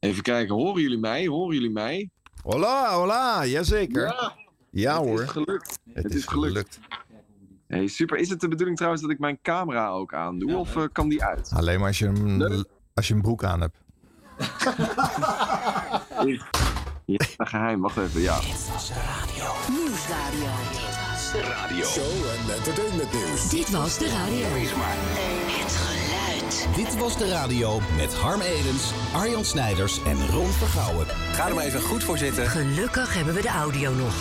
Even kijken, horen jullie mij? Horen jullie mij? Hola, hola, jazeker. Ja, ja het hoor. is gelukt. Het, is gelukt. Hey, super. Is het de bedoeling trouwens dat ik mijn camera ook aandoe? of eh, kan die uit? Alleen maar als je, een, Nee. als je een broek aan hebt. Ja, geheim. Wacht even. Ja. Nieuwsradio. Show en entertainment nieuws. Dit was de radio. Het Dit was de radio met Harm Edens, Arjan Snijders en Ron Vergouwen. Ga er maar even goed voor zitten. Gelukkig hebben we de audio nog.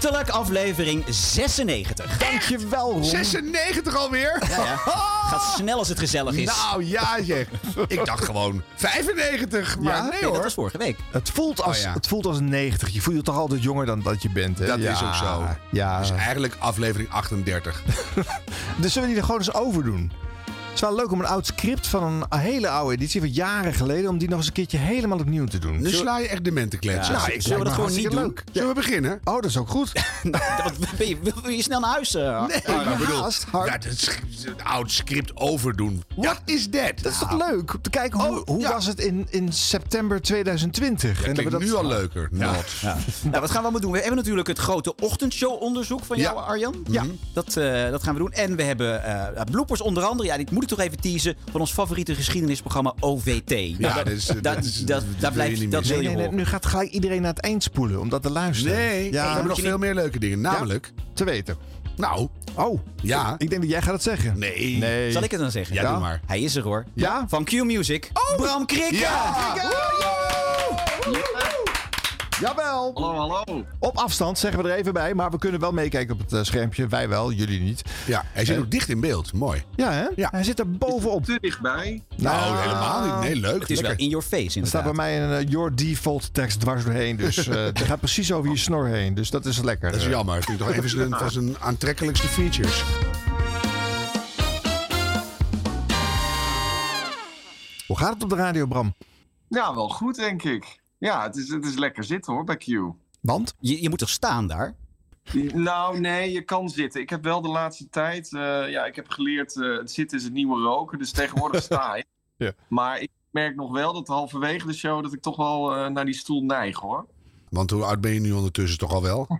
Hartelijk aflevering 96. Dankjewel, Ron. 96 alweer? Ja, ja. Gaat snel als het gezellig is. Nou ja, zeg. Ik dacht gewoon 95, maar Ja? nee Nee, dat hoor. was vorige week. Het voelt, als, Oh, ja. het voelt als 90. Je voelt je toch altijd jonger dan dat je bent. Hè? Dat ja, is ook zo. Ja. Dus eigenlijk aflevering 38. Dus zullen we die er gewoon eens over doen? Het is wel leuk om een oud script van een hele oude editie van jaren geleden... om die nog eens een keertje helemaal opnieuw te doen. Nu sla je echt dementen kletsen. Ja. Nou, ik- we dat gewoon niet doen? leuk. Zullen we beginnen? Oh, dat is ook goed. Ben je, wil, je snel naar huis? eh, Nee, maar ik bedoel, haast, hard. een oud script overdoen. What is that? Dat is toch leuk? Om te kijken hoe, Oh, hoe ja. was het in, in september 2020. Dat dat we nu al leuker. Not. Ja. Nou, wat gaan we allemaal doen? We hebben natuurlijk het grote ochtendshow-onderzoek van jou, Ja. Arjan. Ja, dat, eh, dat gaan we doen. En we hebben eh bloopers onder andere. Ja, dit moet ik toch even teasen. Van ons favoriete geschiedenisprogramma OVT. Ja, dat is- dat, dat dat, is- dat, dat wil je blijft, niet dat wil Nee, je nee, nu gaat gelijk iedereen naar het eind spoelen om dat te luisteren. Nee, we hebben nog veel meer leuke dingen. Namelijk, te weten. nou, Oh, ja. ik denk dat jij gaat het zeggen. Nee. Nee. Zal ik het dan zeggen? Ja, Ja. doe maar. Hij is er hoor. Ja? Van Q Music. Bram Krikke. Ja! Jawel. Hallo, hallo. Op afstand zeggen we er even bij, maar we kunnen wel meekijken op het eh, schermpje. Wij wel, jullie niet. Ja, hij zit ook dicht in beeld. Mooi. Ja, hè? Ja. Hij zit er bovenop. Te dichtbij. Nou, helemaal niet. Nee, leuk. Het is wel Lekker. in your face Er staat inderdaad. bij mij een eh, your default tekst dwars doorheen. Dus eh het gaat precies over je snor heen. Dus dat is lekker. Dat is jammer. Vind ik toch even zijn, van zijn aantrekkelijkste features. Hoe gaat het op de radio, Bram? Ja, wel goed, denk ik. Ja, het is, het is lekker zitten hoor bij Q. Want? Je, je moet toch staan daar? Nou, nee, je kan zitten. Ik heb wel de laatste tijd, eh, ja, ik heb geleerd, eh, het zitten is het nieuwe roken. Dus tegenwoordig sta ik. Ja. Maar ik merk nog wel dat halverwege de show dat ik toch wel eh, naar die stoel neig hoor. Want hoe oud ben je nu ondertussen toch al wel?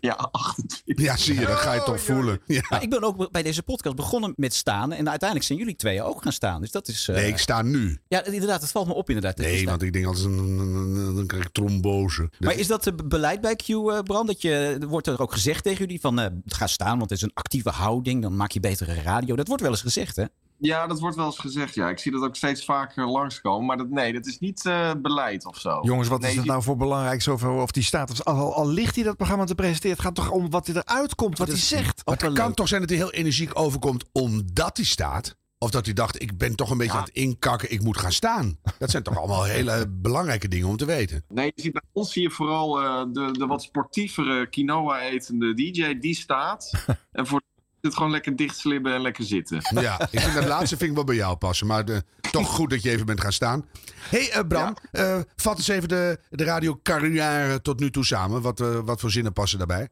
Ja, 28. Ja, zie je, dat ga je toch voelen. Ja. Maar ik ben ook bij deze podcast begonnen met staan. En uiteindelijk zijn jullie twee ook gaan staan. Dus dat is... eh, Nee, ik sta nu. Ja, inderdaad. Het valt me op inderdaad. dat je Nee, want ik denk altijd, dan dan krijg ik trombose. Maar is dat eh, beleid bij Q, eh, Bram? Dat je, wordt er ook gezegd tegen jullie van eh, ga staan, want het is een actieve houding. Dan maak je betere radio. Dat wordt wel eens gezegd, hè? Ja, dat wordt wel eens gezegd. Ja, ik zie dat ook steeds vaker langskomen. Maar dat, nee, dat is niet eh, beleid of zo. Jongens, wat Nee, is het die- nou voor belangrijk zoveel of die staat? Of- Al, al ligt hij dat programma te presenteren. Het gaat toch om wat hij eruit komt, wat hij zegt. Het kan toch zijn dat hij heel energiek overkomt omdat hij staat? Of dat hij dacht, ik ben toch een beetje aan het inkakken, ik moet gaan staan. Dat zijn toch allemaal hele belangrijke dingen om te weten. Nee, je ziet bij ons hier vooral eh, de, de wat sportievere quinoa-etende DJ, die staat. en voor het gewoon lekker dichtslibben en lekker zitten. Ja, ik vind dat laatste vind ik wel bij jou passen. Maar de, toch goed dat je even bent gaan staan. hey, eh, Bram, eh, vat eens even de, de radiocarrière tot nu toe samen. Wat, eh, wat voor zinnen passen daarbij?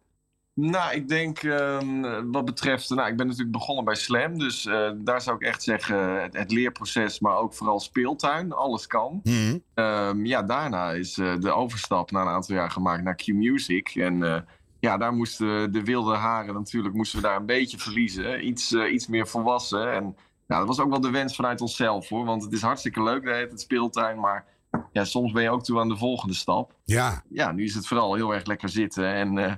Nou, ik denk ehm, wat betreft... Nou, ik ben natuurlijk begonnen bij Slam. Dus eh, daar zou ik echt zeggen het, het leerproces, maar ook vooral speeltuin. Alles kan. Hm. Ehm, ja, daarna is eh, de overstap na een aantal jaar gemaakt naar Q-Music. En eh, ja, daar moesten de wilde haren natuurlijk moesten we daar een beetje verliezen. Iets, eh, iets meer volwassen. En nou, dat was ook wel de wens vanuit onszelf hoor. Want het is hartstikke leuk, hele tijd speeltuin. Maar ja, soms ben je ook toe aan de volgende stap. Ja, Ja, nu is het vooral heel erg lekker zitten. En eh,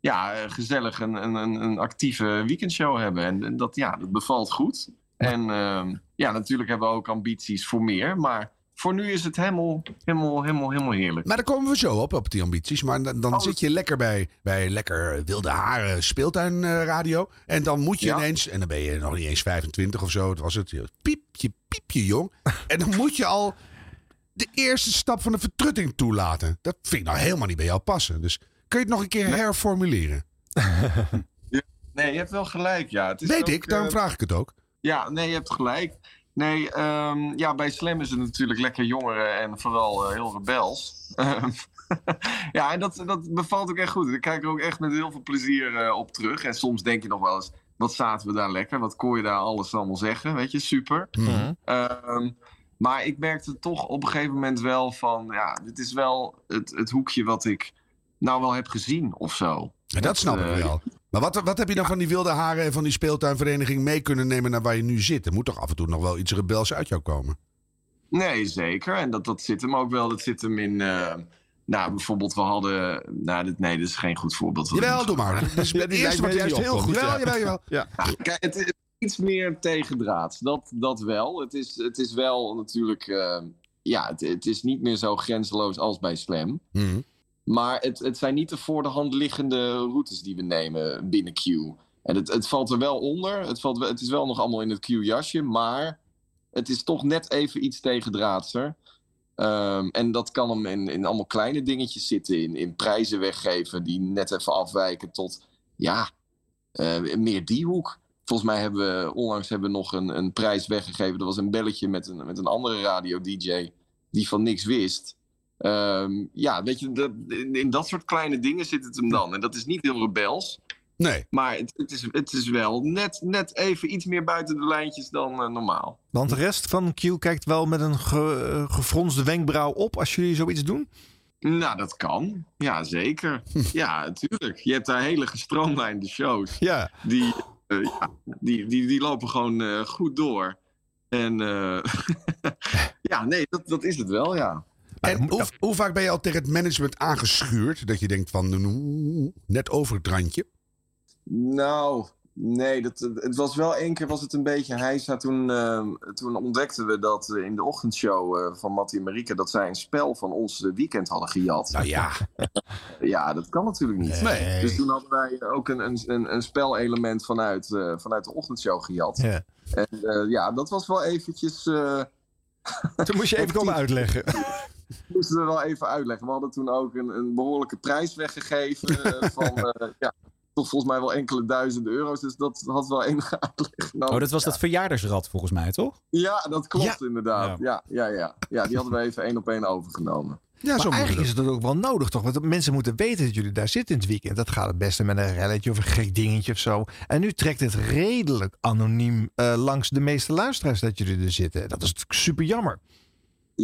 ja, eh, gezellig een, een, een, actieve weekendshow hebben. En, en dat, ja, dat bevalt goed. En ehm, ja, natuurlijk hebben we ook ambities voor meer. Maar voor nu is het helemaal, helemaal, helemaal, helemaal heerlijk. maar daar komen we zo op, op die ambities. Maar dan, dan Oh. zit je lekker bij, bij lekker wilde haren speeltuinradio. en dan moet je Ja. ineens, en dan ben je nog niet eens 25 of zo, dat was het. Piepje, piepje jong. en dan moet je al de eerste stap van de vertrutting toelaten. Dat vind ik nou helemaal niet bij jou passen. Dus kun je het nog een keer herformuleren? Nee, je hebt wel gelijk, ja. Het is Weet ook, ik, daarom eh, vraag ik het ook. Ja, nee, je hebt gelijk. Nee, ehm, ja, bij Slam is het natuurlijk lekker jongeren en vooral eh, heel rebels. Ehm, ja, en dat, dat bevalt ook echt goed. Ik kijk er ook echt met heel veel plezier eh, op terug. En soms denk je nog wel eens, wat zaten we daar lekker? Wat kon je daar alles allemaal zeggen? Weet je, super. Mhm. Ehm, maar ik merkte toch op een gegeven moment wel van, ja, dit is wel het, het hoekje wat ik nou wel heb gezien of zo. Ja, dat snap ik eh, wel. Maar wat, wat heb je dan van die wilde haren en van die speeltuinvereniging mee kunnen nemen naar waar je nu zit? Er moet toch af en toe nog wel iets rebels uit jou komen? Nee, zeker. En dat, dat zit hem ook wel. Dat zit hem in. eh, nou, bijvoorbeeld, we hadden. Nou, dit, nee, dit is geen goed voorbeeld. Jawel, doe maar. Dat is het eerste wat juist heel goed, Jawel, ja. jawel, jawel. Ja. Kijk, het is iets meer tegendraads. Dat, dat wel. Het is, het is wel natuurlijk. eh, ja, het, het is niet meer zo grenzeloos als bij Slam. Mhm. Maar het, het zijn niet de voor de hand liggende routes die we nemen binnen Q. En het, het valt er wel onder. Het, valt, het is wel nog allemaal in het Q-jasje. Maar het is toch net even iets tegendraadser. Ehm, en dat kan hem in, in allemaal kleine dingetjes zitten. In, in prijzen weggeven die net even afwijken tot, ja, eh, meer die hoek. Volgens mij hebben we onlangs hebben we nog een, een prijs weggegeven. Er was een belletje met een, met een andere radio-dj die van niks wist. Ehm, ja, weet je, dat, in, in dat soort kleine dingen zit het hem dan. En dat is niet heel rebels. Nee. Maar het, het, is, het is wel net, net even iets meer buiten de lijntjes dan eh, normaal. Want de rest van Q kijkt wel met een ge, gefronste wenkbrauw op als jullie zoiets doen. Nou, dat kan. Ja, zeker. Ja, natuurlijk. Je hebt daar hele gestroomlijnde shows. Ja. Die, eh, ja, die, die, die lopen gewoon eh, goed door. En eh, ja, nee, dat, dat is het wel, ja. En hoe, hoe vaak ben je al tegen het management aangeschuurd? Dat je denkt van, "Oeh, net over het randje. Nou, nee, dat, het was wel één keer was het een beetje heisa. Toen, eh, toen ontdekten we dat in de ochtendshow eh, van Mattie en Marieke... dat zij een spel van ons weekend hadden gejat. Nou ja. Ja, dat kan natuurlijk niet. Nee. Dus toen hadden wij ook een, een, een, een spelelement vanuit, eh, vanuit de ochtendshow gejat. Ja. En eh, ja, dat was wel eventjes... eh, Toen moest je even komen uitleggen. moesten we wel even uitleggen. We hadden toen ook een, een behoorlijke prijs weggegeven eh, van... eh, ja, toch volgens mij wel enkele duizenden euro's. Dus dat had wel enige uitleg nodig. Oh, dat was dat verjaardagsrad volgens mij, toch? Ja, dat klopt inderdaad. Ja. Ja. Ja, ja, ja. die hadden we even één op één overgenomen. Ja, zo Maar moet eigenlijk is het ook wel nodig, toch? Want mensen moeten weten dat jullie daar zitten in het weekend. Dat gaat het beste met een relletje of een gek dingetje of zo. En nu trekt het redelijk anoniem eh, langs de meeste luisteraars dat jullie er zitten. Dat is natuurlijk super jammer.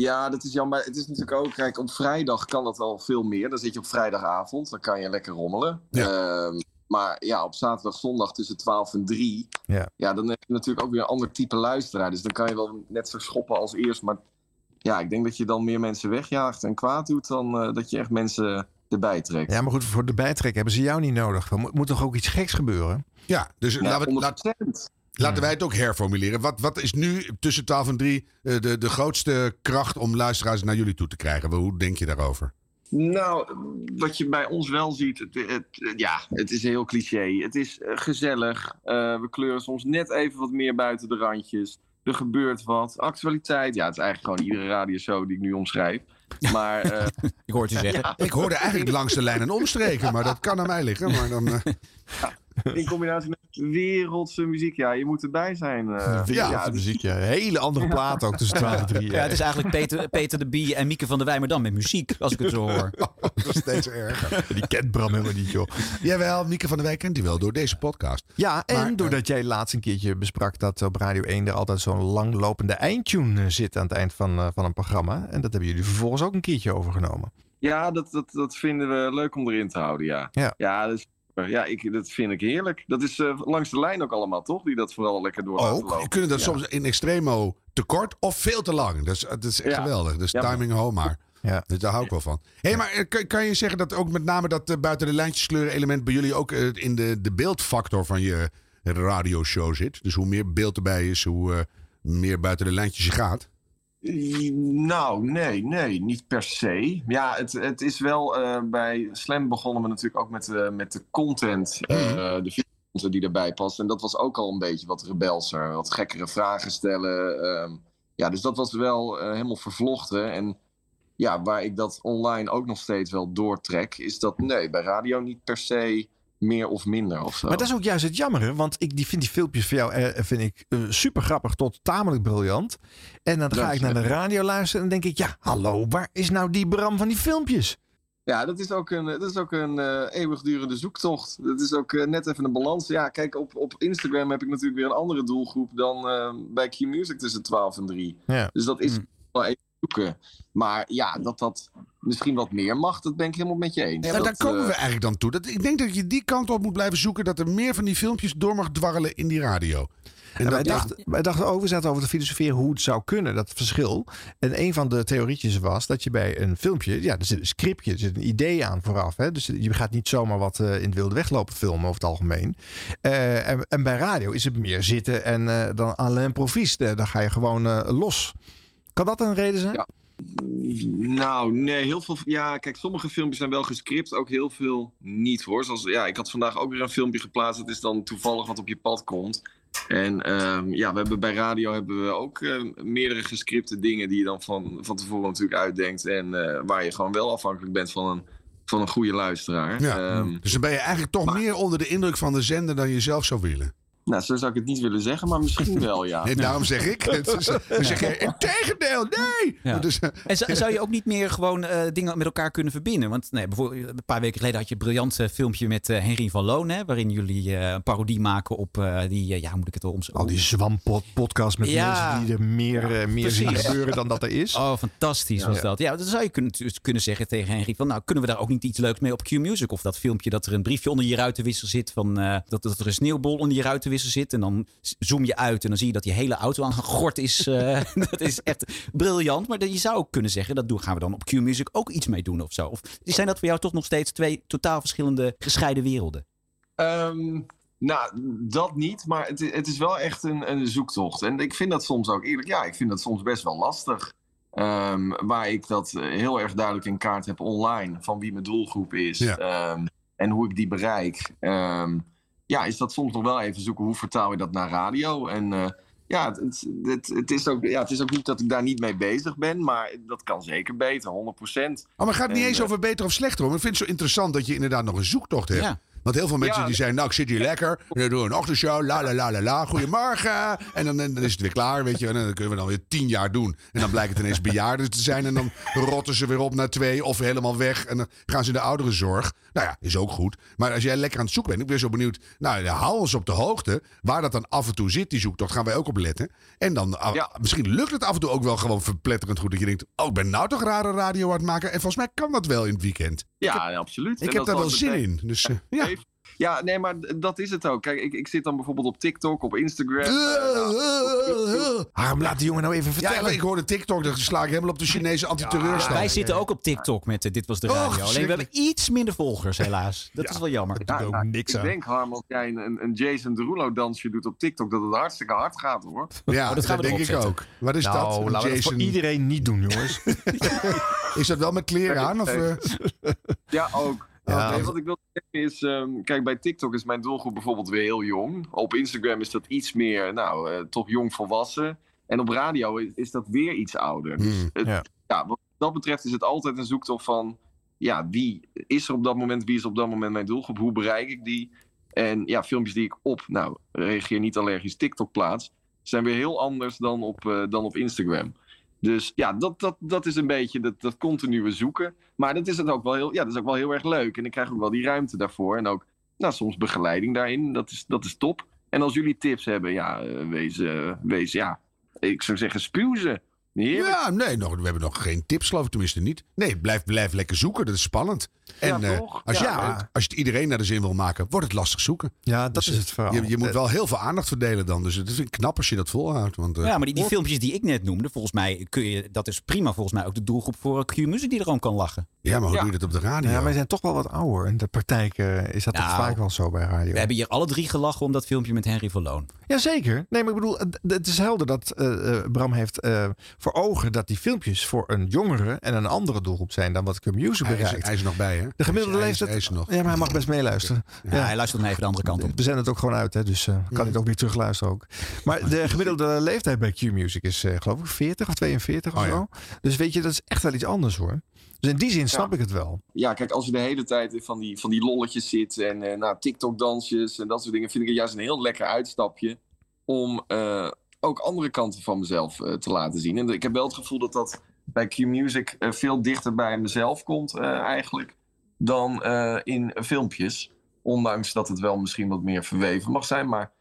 Ja, dat is jammer. Het is natuurlijk ook, kijk, op vrijdag kan dat wel veel meer. Dan zit je op vrijdagavond, dan kan je lekker rommelen. Ehm, maar ja, op zaterdag, zondag tussen 12 en 3. Ja. ja, dan heb je natuurlijk ook weer een ander type luisteraar. Dus dan kan je wel net zo schoppen als eerst. Maar ja, ik denk dat je dan meer mensen wegjaagt en kwaad doet dan eh, dat je echt mensen erbij trekt. Ja, maar goed, voor de bijtrek hebben ze jou niet nodig. Er moet, moet toch ook iets geks gebeuren? Ja, dus Ja, laten, we, laat- 100%. Laten wij het ook herformuleren. Wat, wat is nu tussen 12 en 3 eh, de, de grootste kracht om luisteraars naar jullie toe te krijgen? Hoe denk je daarover? Nou, wat je bij ons wel ziet, het, het- ja, het is heel cliché. Het is eh, gezellig. Eh, we kleuren soms net even wat meer buiten de randjes. Er gebeurt wat. Actualiteit, ja, het is eigenlijk gewoon iedere radioshow die ik nu omschrijf. Maar eh, Ik hoor het je zeggen. Ik hoorde eigenlijk langs de lijn een omstreken, maar dat kan aan mij liggen. Maar dan, eh, in combinatie met wereldse muziek, ja, je moet erbij zijn. eh. De muziek, ja. Hele andere plaat ook tussen 12 en 3. Ja, het is eigenlijk Peter, Peter de Bie en Mieke van der Wij, maar dan met muziek, als ik het zo hoor. dat is steeds erger. Die kent Bram helemaal niet, joh. Jawel, Mieke van der Wijk kent die wel door deze podcast. Ja, en Maar, eh, doordat jij laatst een keertje besprak dat op Radio 1 er altijd zo'n langlopende eindtune eh, zit aan het eind van, van een programma. En dat hebben jullie vervolgens ook een keertje overgenomen. Ja, dat, dat, dat vinden we leuk om erin te houden, ja. Ja. ja, is- ja ik, dat vind ik heerlijk. Dat is eh, langs de lijn ook allemaal, toch? Die dat vooral lekker door laten Ook, je lopen. kunt dat Ja. soms in extremo te kort of veel te lang. Dat is, dat is echt Ja. geweldig. Dus Ja, maar- timing home maar. Ja. Dus daar hou ik wel van. Hé, maar eh, kan, kan je zeggen dat ook met name dat eh, buiten de lijntjes kleuren element bij jullie ook eh, in de, de beeldfactor van je radioshow zit? Dus hoe meer beeld erbij is, hoe eh, meer buiten de lijntjes je gaat. Nou, nee, nee, niet per se. Ja, het, het is wel eh, bij Slam begonnen we natuurlijk ook met, eh, met de content, eh, de videocontent die erbij past. En dat was ook al een beetje wat rebelser, wat gekkere vragen stellen. ehm. ja, dus dat was wel helemaal vervlochten. En ja, waar ik dat online ook nog steeds wel doortrek, is dat nee, bij radio niet per se meer of minder of zo. Maar dat is ook juist het jammere, want ik die vind die filmpjes van jou eh, vind ik super grappig tot tamelijk briljant. En dan ga ik naar de radio luisteren en dan denk ik, ja, hallo, waar is nou die Bram van die filmpjes? Ja, dat is ook een, dat is ook een eh, eeuwigdurende zoektocht. Dat is ook eh, net even een balans. Ja, kijk, op, op Instagram heb ik natuurlijk weer een andere doelgroep dan eh, bij Q-Music tussen 12 en 3. Ja. Dus dat is Hmm. wel even zoeken. Maar ja, dat dat misschien wat meer mag, dat ben ik helemaal met je eens. Ja, Dat, daar komen eh, we eigenlijk dan toe. Dat, ik denk dat je die kant op moet blijven zoeken. Dat er meer van die filmpjes door mag dwarrelen in die radio. En En wij, dat, dachten, wij dachten ook, we zaten over te filosoferen hoe het zou kunnen, dat verschil. En een van de theorietjes was dat je bij een filmpje, ja, er zit een scriptje, er zit een idee aan vooraf. Hè? Dus je gaat niet zomaar wat eh, in het wilde weglopen filmen over het algemeen. Eh, en, en bij radio is het meer zitten en eh, dan aan l'improviste. Dan ga je gewoon eh, los. Kan dat een reden zijn? Ja. Nou, nee, heel veel. Ja, kijk, sommige filmpjes zijn wel gescript, ook heel veel niet hoor. Zoals, ja, ik had vandaag ook weer een filmpje geplaatst. Het is dan toevallig wat op je pad komt. En ehm, ja, we hebben bij radio hebben we ook eh, meerdere gescripte dingen die je dan van, van tevoren natuurlijk uitdenkt. En eh, waar je gewoon wel afhankelijk bent van een, van een goede luisteraar. Ja. Ehm, dus dan ben je eigenlijk toch meer onder de indruk van de zender dan je zelf zou willen. Nou, zo zou ik het niet willen zeggen, maar misschien wel, ja. Nee, daarom zeg ik. Dan zeg je, integendeel, nee! Ja. Dus, eh, En zou, zou je ook niet meer gewoon eh, dingen met elkaar kunnen verbinden? Want nee, bijvoorbeeld een paar weken geleden had je een briljant eh, filmpje met eh, Henry van Loon. Hè, waarin jullie eh, een parodie maken op eh, die, eh, ja, hoe moet ik het om Al die zwampodcasts met Ja. mensen die er meer, eh, meer zien gebeuren dan dat er is. Oh, fantastisch was Ja. dat. Ja, dan zou je kunnen, dus kunnen zeggen tegen Henry van... nou, kunnen we daar ook niet iets leuks mee op Q-Music? Of dat filmpje dat er een briefje onder je ruitenwisser zit... Van, eh, dat, dat er een sneeuwbol onder je ruitenwisser zit... en dan zoom je uit en dan zie je dat die hele auto aan gegort is. eh, dat is echt briljant. Maar dat- je zou ook kunnen zeggen... dat doen, gaan we dan op Q-Music ook iets mee doen of zo. Of zijn dat voor jou toch nog steeds twee totaal verschillende gescheiden werelden? Ehm, nou, dat niet, maar het, het is wel echt een, een zoektocht. En ik vind dat soms ook eerlijk, ja, ik vind dat soms best wel lastig. Ehm, waar ik dat eh, heel erg duidelijk in kaart heb online, van wie mijn doelgroep is Ja. ehm, en hoe ik die bereik. Ehm, ja, is dat soms nog wel even zoeken, hoe vertaal je dat naar radio? En eh, ja, het, het, het, is ook, ja, het is ook niet dat ik daar niet mee bezig ben, maar dat kan zeker beter, 100%. Oh, maar het gaat niet En, eens eh, over beter of slechter. Hoor. Maar Ik vind het zo interessant dat je inderdaad nog een zoektocht hebt. Ja. Want heel veel mensen Ja, die zeggen, nou ik zit hier lekker. Dan doen we een ochtendshow, la la la la la. Goedemorgen. En dan, dan is het weer klaar, weet je. En dan kunnen we dan weer tien jaar doen. En dan blijkt het ineens bejaarden te zijn. En dan rotten ze weer op naar twee of helemaal weg. En dan gaan ze in de ouderenzorg. Nou ja, is ook goed. Maar als jij lekker aan het zoeken bent, ik ben zo benieuwd. Nou, hou ons op de hoogte. Waar dat dan af en toe zit, die zoektocht, gaan wij ook op letten. En dan, ah, Ja. misschien lukt het af en toe ook wel gewoon verpletterend goed. Dat je denkt, oh, ik ben nou toch rare radio aan het maken. En volgens mij kan dat wel in het weekend. Ja, absoluut. Ik En heb daar wel zin in. Dus eh, ja. Ja, nee, maar dat is het ook. Kijk, ik, ik zit dan bijvoorbeeld op TikTok, op Instagram. Uh, nou, laat die jongen nou even Ja, vertellen? ik hoorde TikTok, dan sla ik helemaal op de Chinese antiterreurstand. Wij zitten ook op TikTok met Dit Was De Radio. Alleen we hebben iets minder volgers helaas. Dat is wel jammer. doet ook niks ik aan. denk, Harm, als jij een, een- Jason Derulo dansje doet op TikTok, dat het hartstikke hard gaat, hoor. Ja, Oh, dat gaan we denk ik ook. Wat is nou, dat? Laten we dat voor Jason- iedereen niet doen, jongens. Is dat wel met kleren aan? Of? Ja, ook. Ja. Nee, wat ik wil zeggen is, ehm, kijk, bij TikTok is mijn doelgroep bijvoorbeeld weer heel jong. Op Instagram is dat iets meer, nou, eh, toch jong volwassen. En op radio is, is dat weer iets ouder. Dus het- ja. ja, wat dat betreft is het altijd een zoektocht van, ja, wie is er op dat moment, wie is op dat moment mijn doelgroep, hoe bereik ik die? En ja, filmpjes die ik op, nou, reageer niet allergisch TikTok plaats, zijn weer heel anders dan op, eh, dan op Instagram. Dus ja, dat, dat, dat is een beetje dat, dat continue zoeken. Maar dat is het ook wel heel, ja, dat is ook wel heel erg leuk. En ik krijg ook wel die ruimte daarvoor. En ook nou, soms begeleiding daarin. Dat is, dat is top. En als jullie tips hebben, ja, eh, wees, eh, wees ja, ik zou zeggen, spuw ze. Heerlijk. Ja, nee, nog, we hebben nog geen tips, geloof ik tenminste niet. Nee, blijf, blijf lekker zoeken, dat is spannend. En Ja, eh, toch? als, je, Ja. als je het iedereen naar de zin wil maken, wordt het lastig zoeken. Ja, dat Dus, is het verhaal. Je, je moet Eh, wel heel veel aandacht verdelen dan. Dus het ik knap als je dat volhoudt. Want, eh, Ja, maar die, die filmpjes die ik net noemde, volgens mij kun je, dat is prima volgens mij ook de doelgroep voor Q-Music die er gewoon kan lachen. ja, maar hoe Ja. doe je dat op de radio? Ja, wij zijn toch wel wat ouder. In de praktijk eh, is dat toch Nou, vaak wel zo bij radio. We hebben hier alle drie gelachen om dat filmpje met Henry van Loon. Jazeker. Nee, maar ik bedoel, het, het is helder dat eh, eh, Bram heeft eh, voor ogen dat die filmpjes voor een jongere en een andere doelgroep zijn dan wat Q-Music hij, is, bereikt. hij is nog bij, hè? De gemiddelde Hij is- leeftijd. Hij is er nog. Ja, maar hij mag best meeluisteren. Ja, hij luistert dan even de andere kant op. We zenden het ook gewoon uit, hè, dus eh, kan hij het ook weer terugluisteren ook. Maar de gemiddelde leeftijd bij Q-Music is eh, geloof ik 40 of 42 of Oh, ja. zo. Dus weet je, dat is echt wel iets anders hoor. Dus in die zin snap ik het wel. Ja, kijk, als je de hele tijd van die, van die lolletjes zit en eh, nou, TikTok-dansjes en dat soort dingen, vind ik het juist een heel lekker uitstapje om eh, ook andere kanten van mezelf eh, te laten zien. En ik heb wel het gevoel dat dat bij Q-Music eh, veel dichter bij mezelf komt eh, eigenlijk dan in filmpjes. Ondanks dat het wel misschien wat meer verweven mag zijn. Maar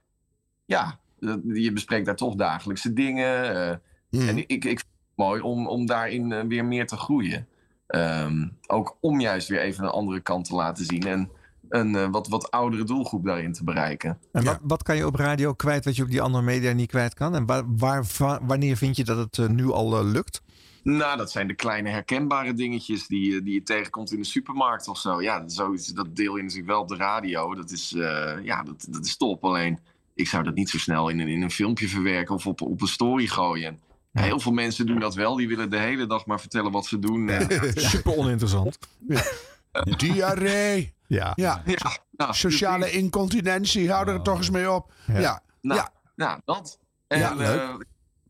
ja, je bespreekt daar toch dagelijkse dingen. Mhm. En ik, ik vind het mooi om, om daarin weer meer te groeien. Ehm, ook om juist weer even een andere kant te laten zien. En een eh, wat, wat oudere doelgroep daarin te bereiken. En Ja. wat, wat kan je op radio kwijt wat je op die andere media niet kwijt kan? En waar, waar, va- wanneer vind je dat het eh, nu al eh, lukt? Nou, dat zijn de kleine herkenbare dingetjes die, die je tegenkomt in de supermarkt of zo. Ja, zoiets, dat deel je natuurlijk wel op de radio. Dat is, eh, ja, dat, dat is top. Alleen, ik zou dat niet zo snel in een, in een filmpje verwerken of op, op een story gooien. Ja, heel veel mensen doen dat wel. Die willen de hele dag maar vertellen wat ze doen. En, Super oninteressant. Diarree. Ja. Ja. ja, nou, Sociale incontinentie. Hou er toch eens mee op. Ja. Ja. Nou, Ja. nou dat. En Ja, leuk. eh,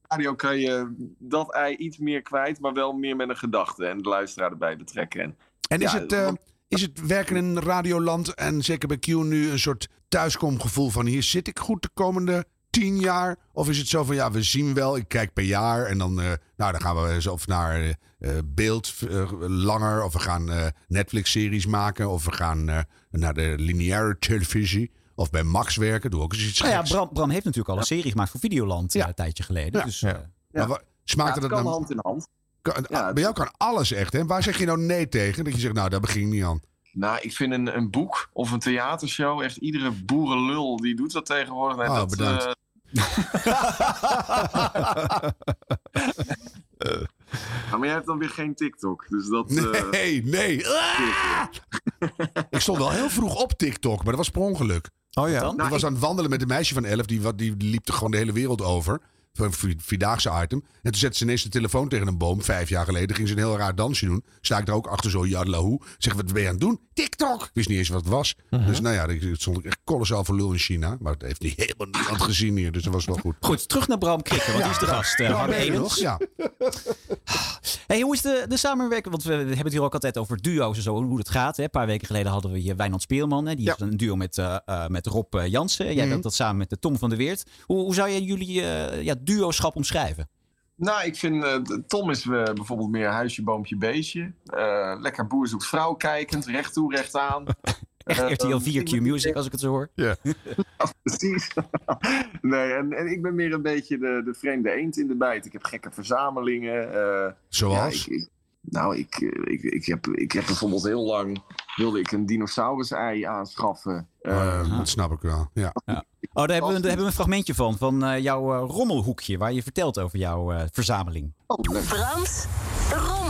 radio kan je dat ei iets meer kwijt, maar wel meer met een gedachte. En de luisteraar erbij betrekken. En En is, Ja, het, eh, is het werken in Radioland en zeker bij Q nu een soort thuiskomgevoel van hier zit ik goed de komende tien jaar? Of is het zo van ja, we zien wel, ik kijk per jaar en dan, eh, nou, dan gaan we eens of naar eh, eh, beeld langer of we gaan eh, Netflix-series maken of we gaan eh, naar de lineaire televisie of bij Max werken, doe ook eens iets Nou ja. Bram, Bram heeft natuurlijk al een serie gemaakt voor Videoland Ja. een tijdje geleden. Ja. Dus, Ja. eh, Maar wa- ja, smaakte het dat kan hand in hand. kan- ja, het- bij jou kan alles echt, hè? Waar zeg je nou nee tegen? Dat je zegt, nou, daar begin ik niet aan. Nou, ik vind een, een boek of een theatershow, echt iedere boerenlul die doet dat tegenwoordig. Nee, Oh, dat, bedankt. Nou, maar jij hebt dan weer geen TikTok. Dus dat. eh, Nee, nee. Ah! ik stond wel heel vroeg op TikTok, maar dat was per ongeluk. Oh ja. dan? ik was aan het wandelen met een meisje van 11, die, wat- die liep er gewoon de hele wereld over. Een vi- vierdaagse item. En toen zette ze ineens de telefoon tegen een boom, vijf jaar geleden. Ging ze een heel raar dansje doen. Sta ik er ook achter zo, jadelahoe. Zeg, wat ben je aan het doen? TikTok! Ik wist niet eens wat het was. Dus nou ja, ik stond ik echt kolossaal voor lul in China. Maar het heeft niet helemaal niemand gezien hier, dus dat was wel goed. Goed, terug naar Bram Krikker, want die is de gast. eh, nog? Ja. Hey, hoe is de, de samenwerking? Want we hebben het hier ook altijd over duo's en zo, hoe het gaat. Hè. Een paar weken geleden hadden we hier Wijnand Speelman. Hè. Die Ja. is een duo met, eh, eh, met Rob Jansen. Jij doet dat samen met de Tom van der Weert. Hoe, hoe zou jij jullie eh, ja, duoschap omschrijven? Nou, ik vind eh, Tom is eh, bijvoorbeeld meer huisje, boompje, beestje. Eh, lekker boer zoekt vrouw kijkend, recht toe, recht aan. Echt RTL 4 ik Q Music, als ik het zo hoor. Precies. nee, en, en ik ben meer een beetje de, de vreemde eend in de bijt. Ik heb gekke verzamelingen. eh, Zoals? Ja, ik, ik- nou, ik, eh, ik, ik, heb, ik heb bijvoorbeeld heel lang... wilde ik een dinosaurus-ei aanschaffen. Eh, dat snap ik wel. Ja. Oh, daar hebben, we, daar hebben we een fragmentje van, van eh, jouw eh, rommelhoekje, waar je vertelt over jouw eh, verzameling. oh, leuk. Rommelhoek.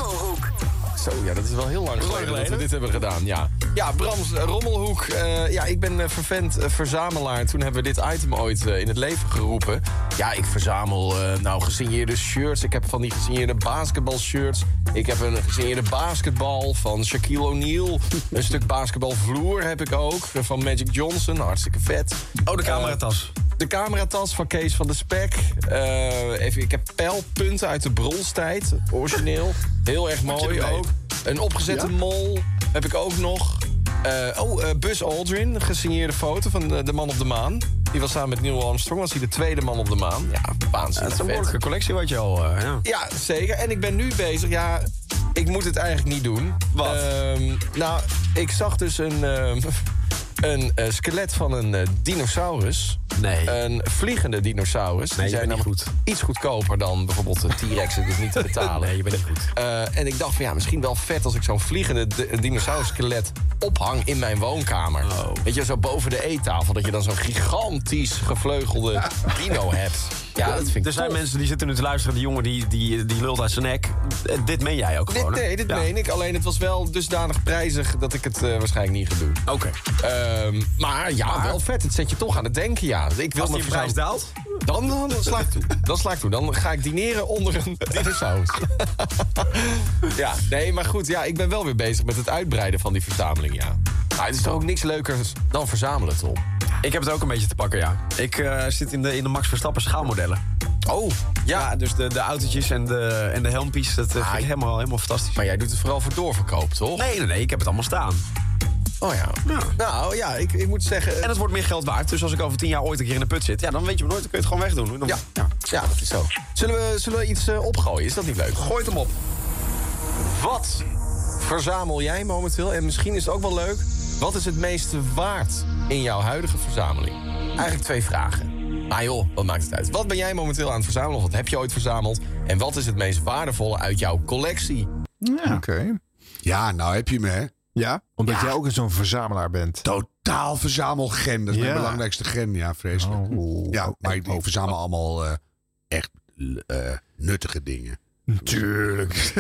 Zo, ja, dat is wel heel lang geleden, dat we dit hebben gedaan. Ja, ja Brams eh, Rommelhoek. eh, ja, ik ben eh, vervent verzamelaar. Toen hebben we dit item ooit in het leven geroepen. Ja, ik verzamel eh, nou gesigneerde shirts. Ik heb van die gesigneerde basketbalshirts. Ik heb een gesigneerde basketbal van Shaquille O'Neal. een stuk basketbalvloer heb ik ook van Magic Johnson. Hartstikke vet. Oh, de cameratas. De cameratas van Kees van de Spek. Eh, even, ik heb pijlpunten uit de bronstijd. Origineel. Heel erg mooi ook. Een opgezette mol heb ik ook nog. Eh, oh, eh Buzz Aldrin. Een gesigneerde foto van de, de man op de maan. Die was samen met Neil Armstrong. Was hij de tweede man op de maan. Ja, Dat waanzinnig is een behoorlijke collectie wat je al... ja. Ja, zeker. En ik ben nu bezig. Ja, ik moet het eigenlijk niet doen. Wat? Ehm, nou, ik zag dus een, ehm, een eh, skelet van een eh, dinosaurus. Nee. Een vliegende dinosaurus. Nee, Die zijn niet namelijk iets goedkoper dan bijvoorbeeld de T-Rex. Het is niet te betalen. nee, je bent niet goed. Eh, en ik dacht van ja, misschien wel vet als ik zo'n vliegende di- dinosaurus-skelet ophang in mijn woonkamer. Oh. Weet je, zo boven de eettafel. Dat je dan zo'n gigantisch gevleugelde dino hebt. Ja, dat vind ik Er zijn tof. mensen die zitten nu te luisteren. Die jongen die, die, die lult uit zijn nek. Eh, Dit meen jij ook gewoon, nee, dit Ja. meen ik. Alleen het was wel dusdanig prijzig dat ik het eh, waarschijnlijk niet ga doen. Oké. Ehm, maar ja, wel vet. Het zet je toch aan het denken, ja. Ik wil Als me die prijs daalt... Dan, dan, dan sla ik toe. Dan sla ik toe. Dan ga ik dineren onder een dinosaurus. ja, nee, maar goed. Ja, ik ben wel weer bezig met het uitbreiden van die verzameling, ja. Maar het is toch ook niks leukers dan verzamelen, Tom? Ik heb het ook een beetje te pakken, ja. Ik eh, zit in de, in de Max Verstappen schaalmodellen. Oh, Ja, ja. dus de, de autootjes en de, en de helmpies, dat eh, Ah, vind ik helemaal, helemaal fantastisch. Maar jij doet het vooral voor doorverkoop, toch? Nee, nee, nee, ik heb het allemaal staan. Oh ja. Ja. Nou ja, ik, ik moet zeggen... En het wordt meer geld waard. Dus als ik over tien jaar ooit een keer in de put zit, ja, dan weet je maar nooit, dan kun je het gewoon wegdoen. Dan, Ja, ja. ja, dat is zo. Zullen we, zullen we iets eh, opgooien? Is dat niet leuk? Gooi het hem op. Wat verzamel jij momenteel? En misschien is het ook wel leuk. Wat is het meeste waard in jouw huidige verzameling? Eigenlijk twee vragen. Maar joh, wat maakt het uit? Wat ben jij momenteel aan het verzamelen? Of wat heb je ooit verzameld? En wat is het meest waardevolle uit jouw collectie? Oké. Ja, nou heb je me, hè? Ja, omdat jij ook zo'n verzamelaar bent. Totaal verzamelgen. Dat is Ja. mijn belangrijkste gen. Ja, vreselijk. Oh. Ja, maar ik, ik verzamel allemaal eh, echt eh, nuttige dingen. Natuurlijk.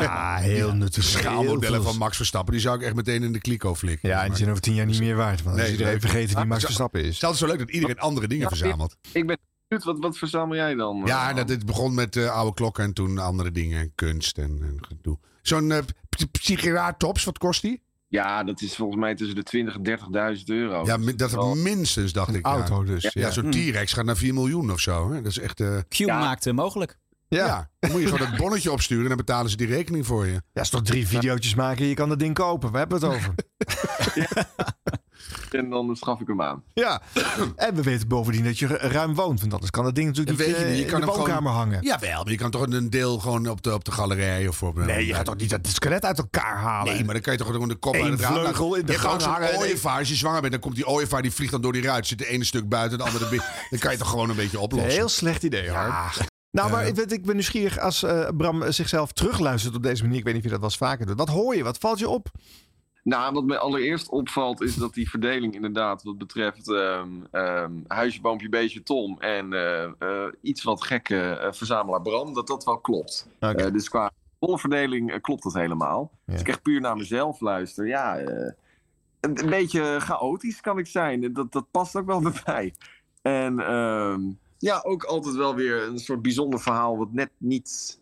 Ja, heel nuttig. Schaalmodellen van Max Verstappen, die zou ik echt meteen in de kliko flikken. Ja, en die zijn over tien jaar niet meer waard. Want dan is iedereen nee. vergeten wie Ah, Max Verstappen is. Het is altijd zo leuk dat iedereen andere dingen Ja, verzamelt. Ik ben wat, wat verzamel jij dan? Ja, eh, dat, het begon met eh, oude klokken en toen andere dingen, kunst en, en gedoe. Zo'n eh, p- Psycheraar-tops, wat kost die? ja, dat is volgens mij tussen de 20 en 30.000 euro. Ja, mi- dat wel- minstens, dacht ik. auto ja. dus, Ja, ja. zo'n T-Rex gaat naar 4 miljoen of zo. Hè? Dat is echt... eh, Q Ja. maakt het mogelijk. ja. Ja. dan moet je gewoon dat bonnetje opsturen en dan betalen ze die rekening voor je. Ja, is toch drie videootjes maken en je kan dat ding kopen. Waar hebben we het over? En dan schaf ik hem aan. ja. En we weten bovendien dat je ru- ruim woont. Want anders kan dat ding natuurlijk Dat niet weet je eh, niet. Je in kan de woonkamer gewoon- hangen. Jawel, maar je kan toch een deel gewoon op de, op de galerij of op... Nee, je gaat toch niet dat skelet uit elkaar halen? Nee, maar dan kan je toch gewoon de kop Eén uit het raam vleugel in de Je hebt ook gang hangen en ooievaar. Als je zwanger bent, dan komt die ooievaar, die vliegt dan door die ruit. Zit de ene stuk buiten, de andere binnen. Dan kan je toch gewoon een beetje oplossen. Heel slecht idee, hoor. Nou, maar ik, weet, ik ben nieuwsgierig als eh, Bram zichzelf terugluistert op deze manier. Ik weet niet of je dat wel eens vaker doet. Wat hoor je? Wat valt je op? Nou, wat mij allereerst opvalt is dat die verdeling inderdaad wat betreft ehm, ehm, huisje, boompje, beestje, Tom en eh, eh, iets wat gekke eh, verzamelaar Bram, dat dat wel klopt. Dus qua rolverdeling eh, klopt dat helemaal. Ja. Als ik echt puur naar mezelf luister, ja, een, een beetje chaotisch kan ik zijn. Dat, dat past ook wel bij mij. En ehm, ja, ook altijd wel weer een soort bijzonder verhaal wat net niet...